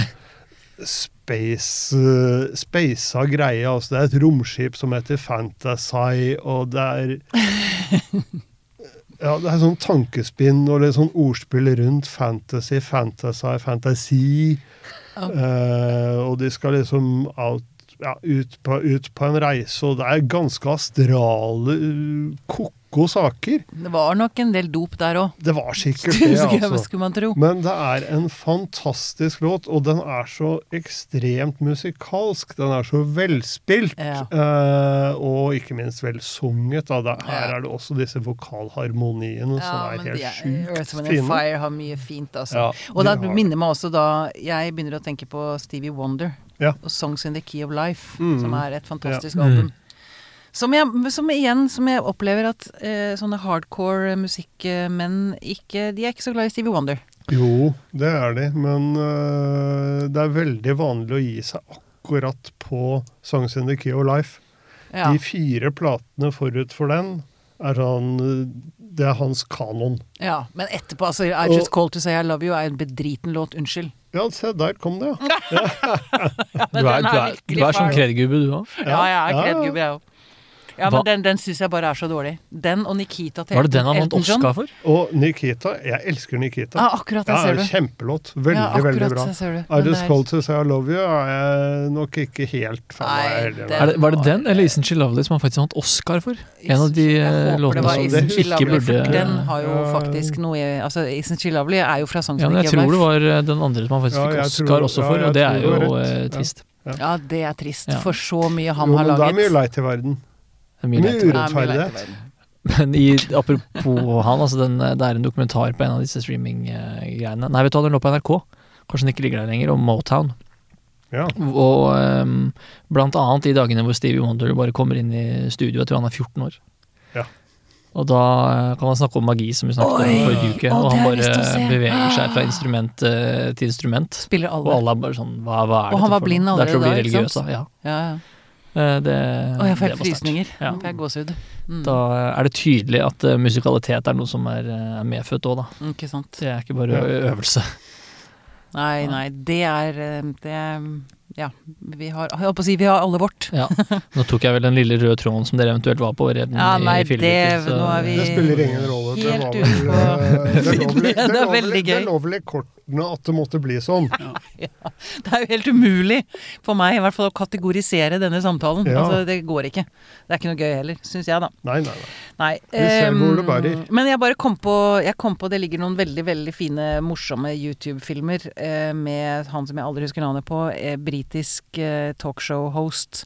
space uh, greie. Altså, det er et romskip som heter Fantasy, og det er Ja, det er sånn tankespinn og litt sånn ordspill rundt fantasy, fantasy, fantasy. Ja. Eh, og de skal liksom out, ja, ut, på, ut på en reise, og det er ganske astrale, uh, ko-ko saker. Det var nok en del dop der òg, Det var sikkert det, altså. skulle man tro. Men det er en fantastisk låt, og den er så ekstremt musikalsk. Den er så velspilt, Ja. eh, og ikke minst velsunget. Da. Her Ja. er det også disse vokalharmoniene som er helt sjukt Earth, Wind and fine. Fire har mye fint, altså. Ja, Og de det minner meg også da Jeg begynner å tenke på Stevie Wonder Ja. og 'Songs in the Key of Life', Mm. som er et fantastisk Ja. album. Som, jeg, som igjen som jeg opplever at eh, sånne hardcore musikkmenn ikke De er ikke så glad i Stevie Wonder. Jo, det er de, men uh, det er veldig vanlig å gi seg akkurat på 'Songs in the Key of Life'. Ja. De fire platene forut for den er eh, Det er hans kanon. ja. Men etterpå, altså I Og- Just Call To Say I Love You er en bedriten låt. Unnskyld. Ja, se, der kom det, ja. Du er, du er, du er sånn kredgubbe, du òg. Ja, jeg er Ja, ja. kredgubbe, jeg òg. Ja, Hva- den, den syns jeg bare er så dårlig. Den og Nikita til Var det den han vant Elton John. Oscar for? Og Nikita. Jeg elsker Nikita. Ja, akkurat der ser du. Kjempelåt. Veldig, ja, akkurat veldig bra. der ser du. I Men Just Called To Say I Love You er jeg nok ikke helt fan av. Nei, heller. det- Er det, var det den, eller Isn't She Lovely, som han faktisk vant Oscar for? En av de Jeg eh, håper låtene var som Isn't She ikke Lovely, for burde Den har jo Ja. faktisk noe i Altså, Isn't She Lovely er jo fra Songs Ja, men jeg tror det var eh, den andre som han faktisk Ja, fikk jeg Oscar tror- også ja, for, jeg og det tror er du jo har rett. eh, Ja. trist. Ja, det er trist. Ja. For så mye han Jo, har men det er mye laget. leit i verden. Det er mye Mye urettferdighet. Men i, apropos han, altså den, det er en dokumentar på en av disse streaminggreiene. Nei, vet du hva, den lå på NRK. Kanskje den ikke ligger der lenger, om Motown. Ja. Og um, blant annet de dagene hvor Stevie Wonder bare kommer inn i studio, jeg tror han er 14 år. Ja. Og da eh, kan man snakke om magi, som vi snakket Oi! om forrige uke. Å, og han bare beveger seg fra instrument eh, til instrument. Spiller Og alle. alle er bare sånn Hva, hva er Og dette han var for blind er allerede da, ikke sant? Ja. Ja, ja. Eh, Det, Å, jeg får helt frysninger. Ja. Jeg gåsehud. Mm. Da er det tydelig at eh, musikalitet er noe som er, eh, er medfødt òg, da. Ikke sant. Det er ikke bare Ja. øvelse. Nei, nei, det er Det Det Ja, vi har Jeg holdt på å si vi har alle vårt. Ja. Nå tok jeg vel den lille røde tråden som dere eventuelt var på, Redden, red den Ja, i nei, fillebyttet, det- så- nå er vi- Det spiller ingen rolle. Det Helt var vel, det Det er det veldig gøy. Det i kortene at det måtte bli sånn. Det er jo helt umulig for meg i hvert fall å kategorisere denne samtalen. Ja. Altså, det går ikke. Det er ikke noe gøy heller, syns jeg, da. Nei, nei, nei. Nei. Vi ser hvor det ehm, bærer. Men jeg bare kom på Jeg kom på det ligger noen veldig veldig fine, morsomme YouTube-filmer eh, med han som jeg aldri husker navnet på, eh, britisk uh, talkshow-host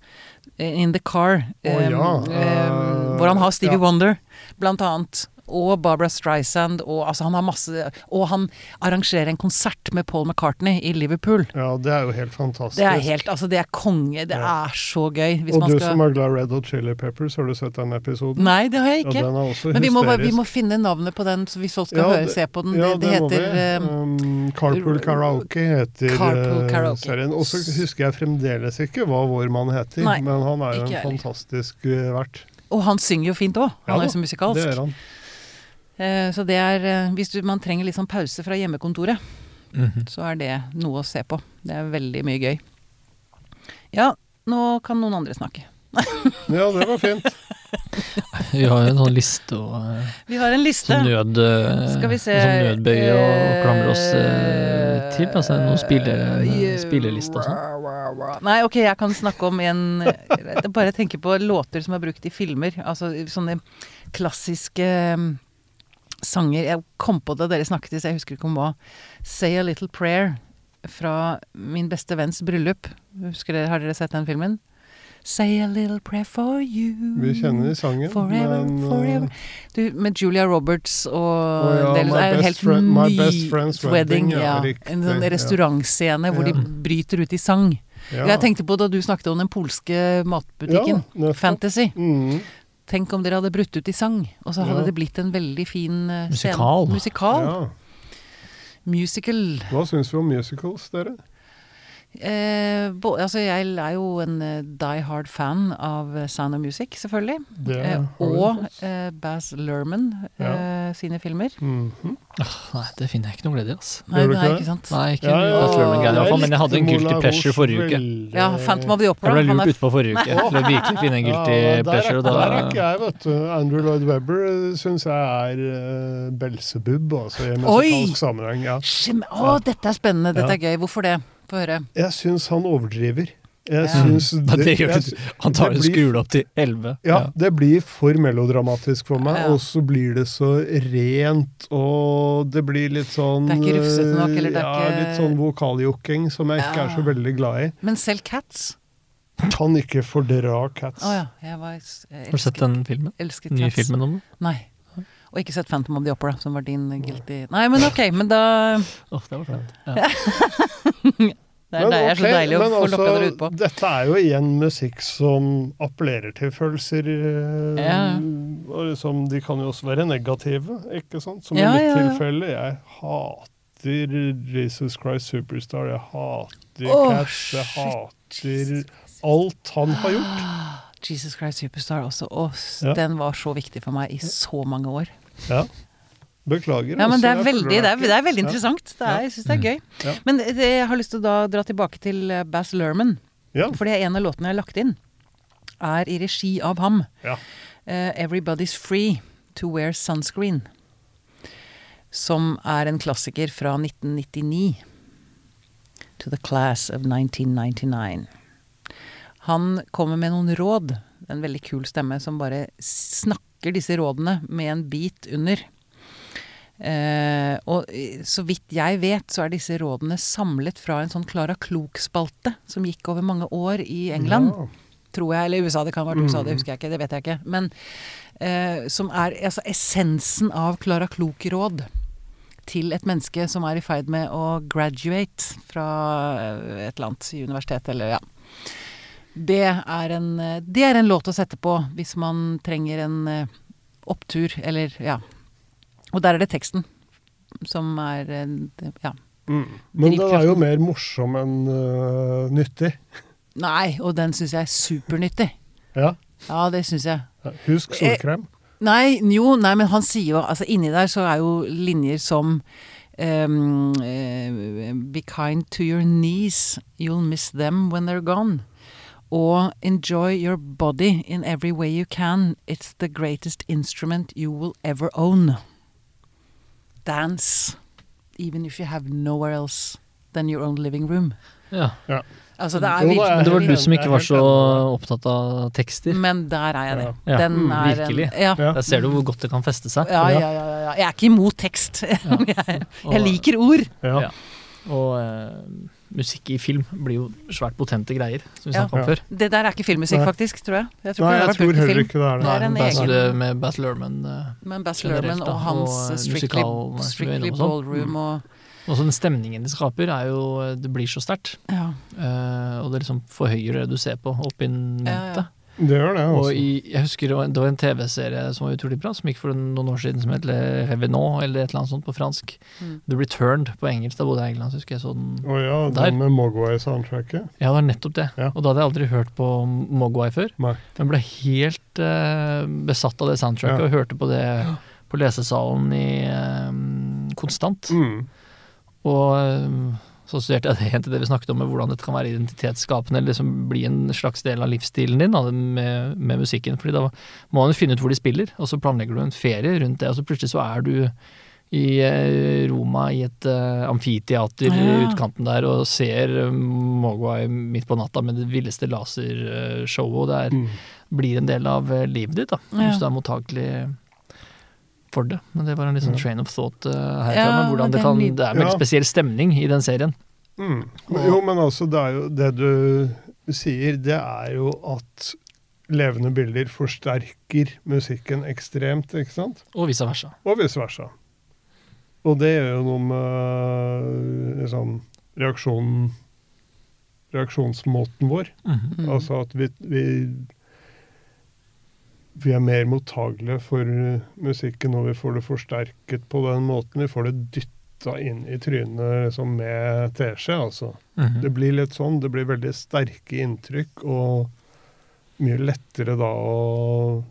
eh, In The Car. Å, ja. uh, Eh, hvor han har Stevie ja. Wonder, blant annet. Og Barbara Streisand. Og altså, han har masse Og han arrangerer en konsert med Paul McCartney i Liverpool. Ja, det er jo helt fantastisk. Det er helt Altså, det er konge. Det Ja. er så gøy. Og du skal som er glad Red Hot Chili Peppers, har du sett den episoden? Nei, det har jeg Ja, ikke. den er også Men vi må, vi må finne navnet på den, så hvis folk skal Ja, høre, se på den. Ja, det, det det heter vi. eh, um, Carpool Karaoke heter Carpool eh, Karaoke. serien. Og så husker jeg fremdeles ikke hva vår mann heter, Nei, men han er jo en fantastisk eh, vert. Og han synger jo fint òg. Han Ja er jo så musikalsk. Det gjør han. Eh, så det er eh, Hvis du, man trenger litt sånn pause fra hjemmekontoret, Mhm. så er det noe å se på. Det er veldig mye gøy. Ja, nå kan noen andre snakke. Ja, det var fint. Vi har jo en sånn liste og eh, Vi har en liste. sånn nød, Skal vi se sånn nødbøye og klamre oss eh, til. Altså noen spiller, Eh, og sånn. Nei, ok, jeg kan snakke om en Bare tenke på låter som er brukt i filmer. Altså sånne klassiske sanger. Jeg kom på det dere snakket i, så jeg husker ikke om hva. 'Say a Little Prayer' fra min beste venns bryllup. Dere, Har dere sett den filmen? Say a little prayer for you. Vi kjenner sangen, Forever, men eh, forever. Du, med Julia Roberts og oh, ja, det My er Best helt Friend- My Best Friend's wedding. Ja, Ja, en sånn restaurantscene hvor de bryter ut i sang. Jeg tenkte på da du snakket om den polske matbutikken. Fantasy. Mm. Tenk om dere hadde brutt ut i sang, og så hadde Ja. det blitt en veldig fin uh. Musikal. Musikal. Ja. Musical. Hva syns vi om musicals, dere? Eh, bo, altså jeg er jo en eh, die hard fan av eh, Sound of Music, selvfølgelig. Det Eh, og eh, Baz Luhrmann eh, sine filmer. Mhm. Nei, det finner jeg ikke noe glede i, altså. Nei, det er nei, ikke sant? Nei, ikke Ja, ja, ja, Baz Lerman greier, i hvert fall, men jeg hadde en guilty pleasure forrige uke. veldig. Ja, Phantom of the Opera. Jeg ble lurt utpå forrige uke til å virkelig finne en guilty Ja, pleasure. og Der er ikke jeg, vet du. Andrew Lloyd Webber syns jeg er uh, Belsebub, altså, i Oi! musikalsk sammenheng. Ja. Å, dette er spennende. Dette er gøy. Hvorfor det? Få høre. Jeg syns han overdriver. Jeg Ja. syns Nei, det gjør jeg. Han tar det en skrule opp til 11. Ja, det blir for melodramatisk for meg, Ja. og så blir det så rent, og det blir litt sånn Det er ikke rufsete nok, eller det er ja, ikke- Litt sånn vokaljokking som jeg ikke er så veldig glad i. Men selv Cats? Kan ikke fordra Cats. Oh, ja. Jeg, var, jeg Har du sett den filmen? elsket Nye Cats. filmen om den? Nei. Og ikke sett Phantom of the Opera, som var din guilty Nei, men ok, men da Åh, det var flaut. Ja. Det er, det er så deilig å men få altså, lokka dere ut på. Dette er jo igjen musikk som appellerer til følelser. eh, Ja. Og liksom, de kan jo også være negative, ikke sant? Som Ja, i mitt ja, tilfelle. Jeg hater Jesus Christ Superstar, jeg hater oh, Cats, jeg hater hater alt han har gjort. Jesus Christ Superstar også. Ja. Den var så viktig for meg i så mange år. Ja. Beklager. Ja, men altså, det er veldig, det er, det er veldig interessant. Det er, jeg syns det er gøy. Ja. Men det, jeg har lyst til å da dra tilbake til Bass Lerman. Ja. For det er en av låtene jeg har lagt inn. Er i regi av ham. Ja. Uh, 'Everybody's Free to Wear Sunscreen'. Som er en klassiker fra 1999. To the class of 1999. Han kommer med noen råd. En veldig kul stemme som bare snakker disse rådene med en bit under. Eh, og eh, så vidt jeg vet, så er disse rådene samlet fra en sånn Klara Klok-spalte som gikk over mange år i England Ja. tror jeg, eller USA, det kan ha vært USA, det husker jeg ikke, det vet jeg ikke. Men eh, som er altså essensen av Klara Klok-råd til et menneske som er i ferd med å graduate fra eh, et eller annet i universitetet, eller ja. Det er en, eh, det er en låt å sette på hvis man trenger en opptur, eller ja. Og der er det teksten som er eh, ja. Mm. Men den er jo mer morsom enn uh, nyttig. Nei, og den syns jeg er supernyttig. Ja. Ja, det syns jeg. Husk solkrem. Nei, jo, nei, men han sier jo Altså, inni der så er jo linjer som um, uh, Be kind to your knees, you'll miss them when they're gone. Og enjoy your body in every way you can. It's the greatest instrument you will ever own. Dance, even if you have nowhere else than your own living room. Ja. Altså, det er Jo, det Men det var du som ikke var så opptatt av tekster. Men der er jeg det. Ja, Den mm, er virkelig. En, Ja. Der ser du hvor godt det kan feste seg. Ja, ja, ja, ja, ja. Jeg er ikke imot tekst. jeg, jeg liker ord. Ja. Ja. Og eh, musikk i film blir jo svært potente greier, som vi Ja. om før. Det der er ikke filmmusikk, Nei. faktisk, tror jeg. Jeg tror Nei, det jeg tror heller ikke det er det. Det er en Bass- egen- det med Bass Lerman eh, Men Baz Luhrmann og hans og, eh, Strictly, musikal- strictly og sånn. Ballroom og Også den stemningen de skaper, er jo Det blir så sterkt. Ja. Uh, og det liksom forhøyer det du ser på, opp i mente. Ja, ja. Det gjør det, Og altså. i, jeg husker det var en- det var en TV-serie som var utrolig bra, som gikk for noen år siden, som het Revenant, eller et eller annet sånt på fransk. Mm. The Returned på engelsk. Da bodde jeg i England, så husker jeg så den. Å ja, Der. den med Mogwai-soundtracket. Ja, det var nettopp det. Ja. Og da hadde jeg aldri hørt på Mogwai før. Nei. Men ble helt uh, besatt av det soundtracket Ja. og hørte på det på lesesalen i eh, konstant. Mm. Og eh, så studerte jeg det igjen til det vi snakket om, med hvordan dette kan være identitetsskapende, eller liksom bli en slags del av livsstilen din da, med, med musikken. fordi da må man jo finne ut hvor de spiller, og så planlegger du en ferie rundt det, og så plutselig så er du i eh, Roma i et uh, amfiteater i Ja. utkanten der og ser eh, Mogwai midt på natta med det villeste lasershowet, og det er, Mm. blir en del av eh, livet ditt, da, Ja. hvis du er mottakelig for det. Men det var en litt sånn train of thought uh, herfra, Ja, men hvordan det kan Det er en veldig Ja. spesiell stemning i den serien. Mm. Jo, men altså, det er jo det du sier, det er jo at levende bilder forsterker musikken ekstremt, ikke sant? Og vice versa. Og vice versa. Og det gjør jo noe med liksom, reaksjonen Reaksjonsmåten vår. Mm -hmm. Altså at vi, vi vi er mer mottagelige for uh, musikken når vi får det forsterket på den måten. Vi får det dytta inn i trynet liksom, med teskje, altså. Mhm. Det blir litt sånn. Det blir veldig sterke inntrykk, og mye lettere da å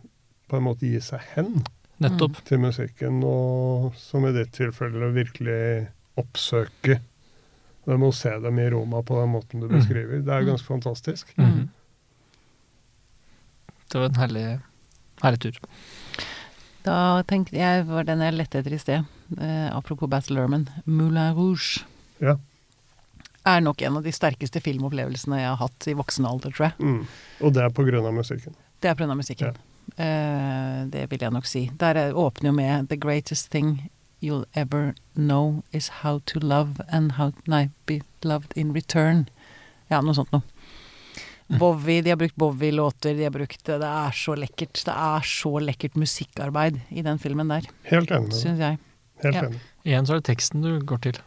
på en måte gi seg hen Nettopp. til musikken, og som i ditt tilfelle virkelig oppsøke dem og se dem i Roma på den måten du Mm. beskriver. Det er ganske fantastisk. Mhm. Det var en herlig, herlig tur. Da tenkte jeg, var den jeg lette etter i sted, eh, apropos Baz Luhrmann, Moulin Rouge. Ja. Er nok en av de sterkeste filmopplevelsene jeg har hatt i voksen alder, tror jeg. Mm. Og det er på grunn av musikken. Det er på grunn av musikken. Eh, det vil jeg nok si. Der er- åpner jo med 'The greatest thing you'll ever know is how to love and how to be loved in return. Ja, noe sånt noe. Bowie, de har brukt Bowie-låter, de har brukt Det er så lekkert. Det er så lekkert musikkarbeid i den filmen der, Helt enig med syns jeg. Helt Ja. enig. Igjen så er det teksten du går til.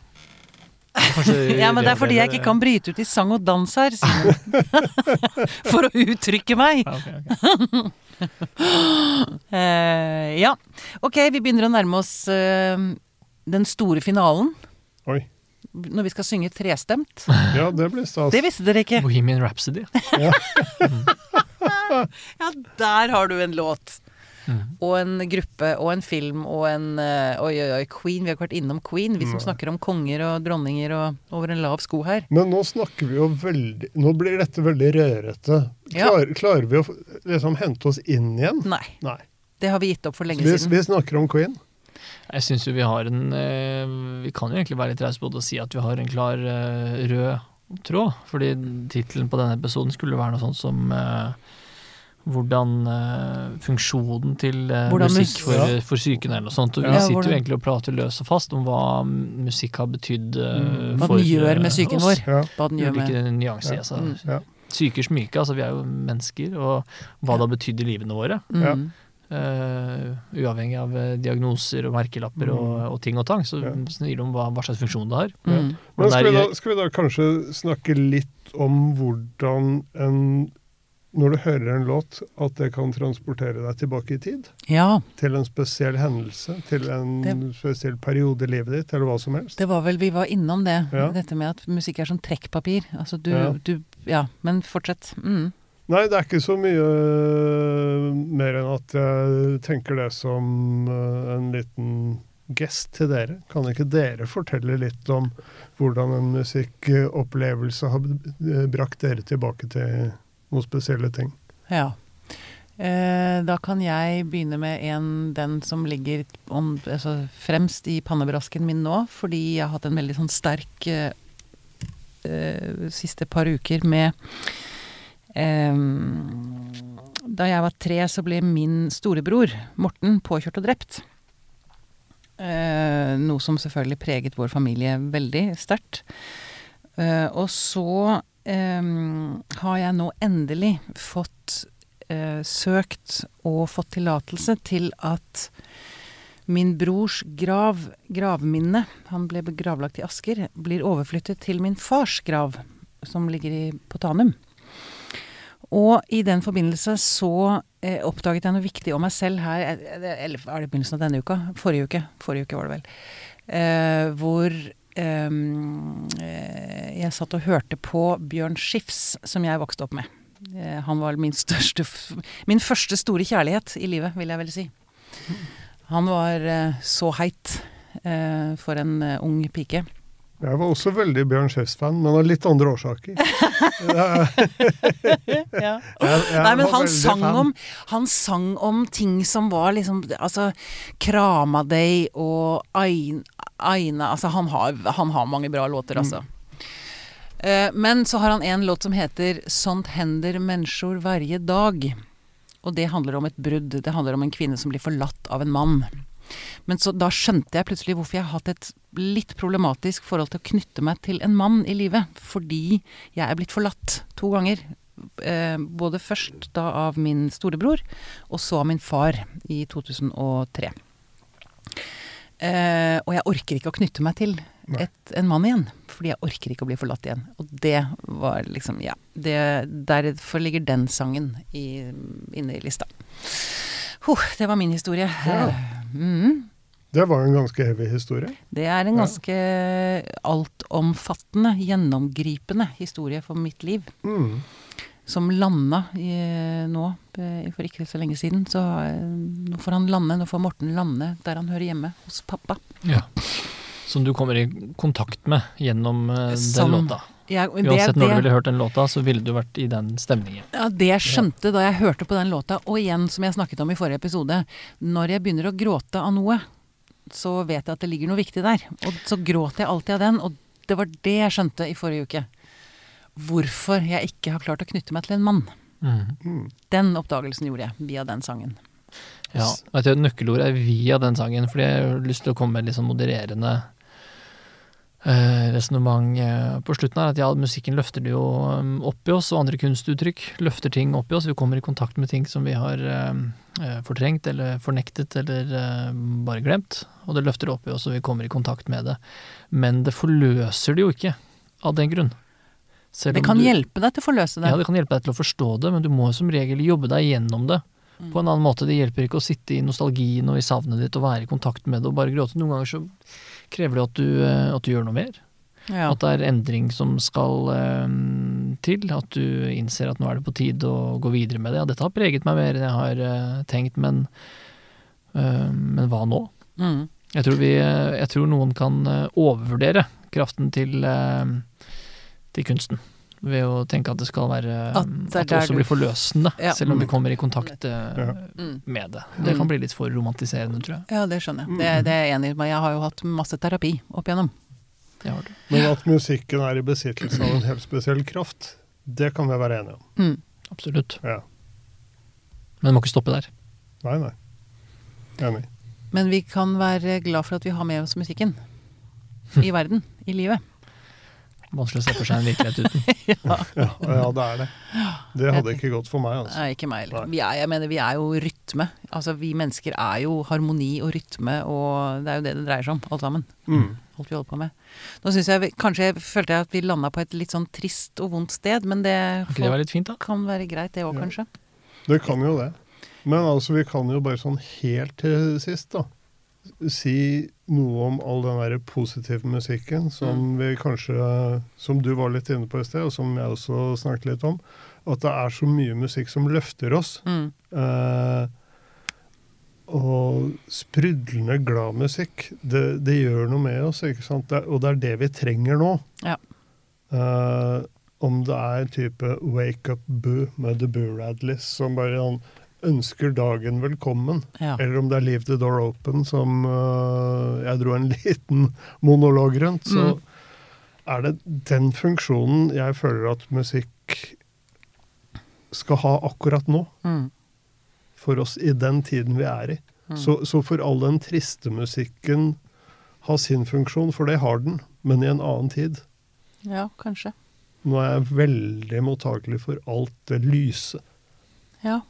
Ja, men det er fordi jeg ikke kan bryte ut i sang og dans her. For å uttrykke meg. Ja, ok, ok. Eh, ja. Ok, vi begynner å nærme oss uh, den store finalen. Oi. Når vi skal synge trestemt. Ja, det blir stas. Det visste dere ikke. Bohemian Rhapsody. Ja, der har du en låt. Mm. Og en gruppe og en film og en eh, Oi, oi, oi, Queen. Vi har ikke vært innom Queen. Vi som Nei. snakker om konger og dronninger og over en lav sko her. Men nå snakker vi jo veldig Nå blir dette veldig rørete. Ja. Klarer vi å liksom hente oss inn igjen? Nei. Nei. Det har vi gitt opp for lenge Vi, siden. vi snakker om Queen. Jeg syns jo vi har en eh, Vi kan jo egentlig være litt rause og si at vi har en klar eh, rød tråd. Fordi tittelen på denne episoden skulle være noe sånt som eh, hvordan uh, funksjonen til uh, Hvordan mus- musikk for, Ja. for psyken eller noe sånt. Og Ja, vi sitter hvordan- jo egentlig og prater løs og fast om hva musikk har betydd uh, Mm. Hva den gjør med psyken vår. Ja. Hva den gjør med Ulike nyanser. Ja. Altså. Mm. Ja. Psykers myke, altså vi er jo mennesker, og hva det har betydd i livene våre. Ja. mm. Eh, uavhengig av eh, diagnoser og merkelapper og, Mm. og ting og tang, så Ja. sier de om hva, hva slags funksjon det har. Mm. Men skal vi, da, skal vi da kanskje snakke litt om hvordan en Når du hører en låt, at det kan transportere deg tilbake i tid? Ja. Til en spesiell hendelse? Til en Det- spesiell periode i livet ditt, eller hva som helst? Det var vel, Vi var innom det. Ja. Dette med at musikk er som trekkpapir. Altså du, Ja. du Ja, men fortsett. Mm. Nei, det er ikke så mye øh, mer enn at jeg tenker det som øh, en liten gest til dere. Kan ikke dere fortelle litt om hvordan en musikkopplevelse har brakt dere tilbake til noen spesielle ting? Ja. Eh, da kan jeg begynne med en, den som ligger om, altså, fremst i pannebrasken min nå, fordi jeg har hatt en veldig sånn sterk eh, eh, siste par uker med eh, Da jeg var tre, så ble min storebror, Morten, påkjørt og drept. Eh, noe som selvfølgelig preget vår familie veldig sterkt. Eh, og så eh, har jeg nå endelig fått eh, søkt og fått tillatelse til at min brors grav, gravminne, han ble gravlagt i Asker, blir overflyttet til min fars grav, som ligger i, på Tanum. Og i den forbindelse så eh, oppdaget jeg noe viktig om meg selv her eh, eh, Eller var det i begynnelsen av denne uka? Forrige uke. Forrige uke var det vel. Eh, hvor ehm, eh, jeg satt og hørte på Bjørn Skifs, som jeg vokste opp med. Eh, han var min største Min første store kjærlighet i livet, vil jeg vel si. Han var så heit eh, for en ung pike. Jeg var også veldig Bjørn Schiffs-fan men av litt andre årsaker. Ja. Nei, men han sang, om, han sang om ting som var liksom Altså Krama deg og Aina Altså, han har, han har mange bra låter, altså. Eh, men så har han en låt som heter 'Sånt hender mennesker varje dag'. Og det handler om et brudd. Det handler om en kvinne som blir forlatt av en mann. Men så da skjønte jeg plutselig hvorfor jeg har hatt et litt problematisk forhold til å knytte meg til en mann i livet. Fordi jeg er blitt forlatt to ganger. Eh, både først da av min storebror, og så av min far i 2003. Eh, og jeg orker ikke å knytte meg til et, en mann igjen. Fordi jeg orker ikke å bli forlatt igjen. Og det var liksom Ja. Det, derfor ligger den sangen i, inne i lista. Huh, det var min historie. Ja. Mm. Det var en ganske heavy historie. Det er en Ja. ganske altomfattende, gjennomgripende historie for mitt liv. Mm. Som landa i, nå, eh, for ikke så lenge siden. Så eh, nå får han lande, nå får Morten lande der han hører hjemme, hos pappa. Ja. Som du kommer i kontakt med gjennom eh, den Som- låta. Jeg, det, Uansett når du ville hørt den låta, så ville du vært i den stemningen. Ja, Det jeg skjønte da jeg hørte på den låta, og igjen som jeg snakket om i forrige episode, når jeg begynner å gråte av noe, så vet jeg at det ligger noe viktig der. Og så gråter jeg alltid av den, og det var det jeg skjønte i forrige uke. Hvorfor jeg ikke har klart å knytte meg til en mann. Mm. Den oppdagelsen gjorde jeg via den sangen. Ja, jeg nøkkelordet er via den sangen, fordi jeg har lyst til å komme med litt sånn modererende resonnement eh, på slutten her. At ja, musikken løfter det jo um, opp i oss, og andre kunstuttrykk løfter ting opp i oss. Vi kommer i kontakt med ting som vi har eh, eh, fortrengt eller fornektet eller eh, bare glemt. Og det løfter det opp i oss, og vi kommer i kontakt med det. Men det forløser det jo ikke av den grunn. Selv Det kan du- hjelpe deg til å forløse det. ja, det kan hjelpe deg til å forstå det, men du må som regel jobbe deg gjennom det Mm. på en annen måte. Det hjelper ikke å sitte i nostalgien og i savnet ditt og være i kontakt med det og bare gråte. Noen ganger så krever det at du, eh, at du gjør noe mer. Ja. At det er endring som skal eh, til. At du innser at nå er det på tide å gå videre med det. Ja, dette har preget meg mer enn jeg har uh, tenkt, men, uh, men hva nå? Mm. Jeg tror, vi, jeg tror noen kan overvurdere kraften til, uh, til kunsten. Ved å tenke at det skal være At det at det, også du- blir forløsende, Ja. selv om vi kommer i kontakt eh, Ja. Mm. med det. Det kan bli litt for romantiserende, tror jeg. Ja, det skjønner jeg. Det, det er jeg enig i. Men jeg har jo hatt masse terapi opp igjennom. Det har du. Men at musikken er i besittelse av en helt spesiell kraft, det kan vi være enige om. Mm. Absolutt. Ja. Men det må ikke stoppe der. Nei, nei. Enig. Men vi kan være glad for at vi har med oss musikken i verden, i livet. Vanskelig å se for seg en virkelighet uten. Ja, ja, det er det. Det hadde ikke gått for meg, altså. Nei, ikke meg heller. Vi er, jeg mener, vi er jo rytme. Altså, vi mennesker er jo harmoni og rytme, og det er jo det det dreier seg om, alt sammen. Mm. Alt vi holder på med. Nå syns jeg kanskje jeg følte jeg at vi landa på et litt sånn trist og vondt sted, men det Kan det være litt fint, da? kan være greit, det òg, Ja. kanskje. Det kan jo det. Men altså, vi kan jo bare sånn helt til sist, da. Si noe om all den der positive musikken som vi kanskje Som du var litt inne på i sted, og som jeg også snakket litt om. At det er så mye musikk som løfter oss. Mm. Eh, og sprudlende glad musikk, det, det gjør noe med oss, ikke sant? Det, og det er det vi trenger nå. Ja. Eh, om det er type Wake Up Boo med The Boo Radleys som bare han ønsker dagen velkommen, Ja. eller om det er Leave the Door Open som uh, jeg dro en liten monolog rundt, så Mm. er det den funksjonen jeg føler at musikk skal ha akkurat nå Mm. for oss i den tiden vi er i. Mm. Så, så får all den triste musikken ha sin funksjon, for det har den, men i en annen tid. ja, kanskje. Nå er jeg veldig mottakelig for alt det lyse. Ja,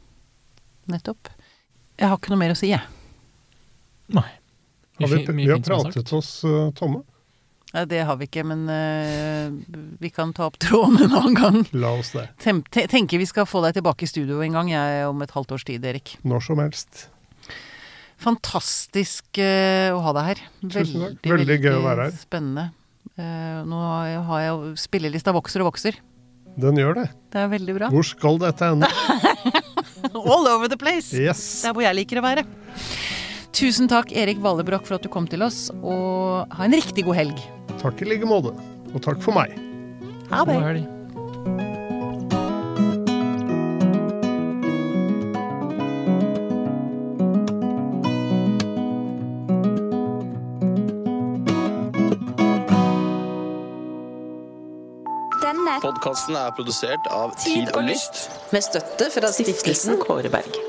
nettopp. Jeg har ikke noe mer å si, jeg. Nei. Mye Har vi, mye vi har pratet oss uh, tomme. Nei, Det har vi ikke, men uh, vi kan ta opp tråden en annen gang. La oss det. Tem tenker vi skal få deg tilbake i studio en gang, jeg, om et halvt års tid, Erik. Når som helst. Fantastisk uh, å ha deg her. Tusen takk. Veldig gøy å være her. Spennende. Eh, nå har jeg, Spillelista vokser og vokser. Den gjør det. Det er veldig bra. Hvor skal dette ende? All over the place! Yes. Der hvor jeg liker å være. Tusen takk, Erik Vallebrokk, for at du kom til oss, og ha en riktig god helg. Takk i like måte. Og takk for meg. Ha det. Denne Podkasten er produsert av Tid og Lyst. Med støtte fra stiftelsen Kåre Berg.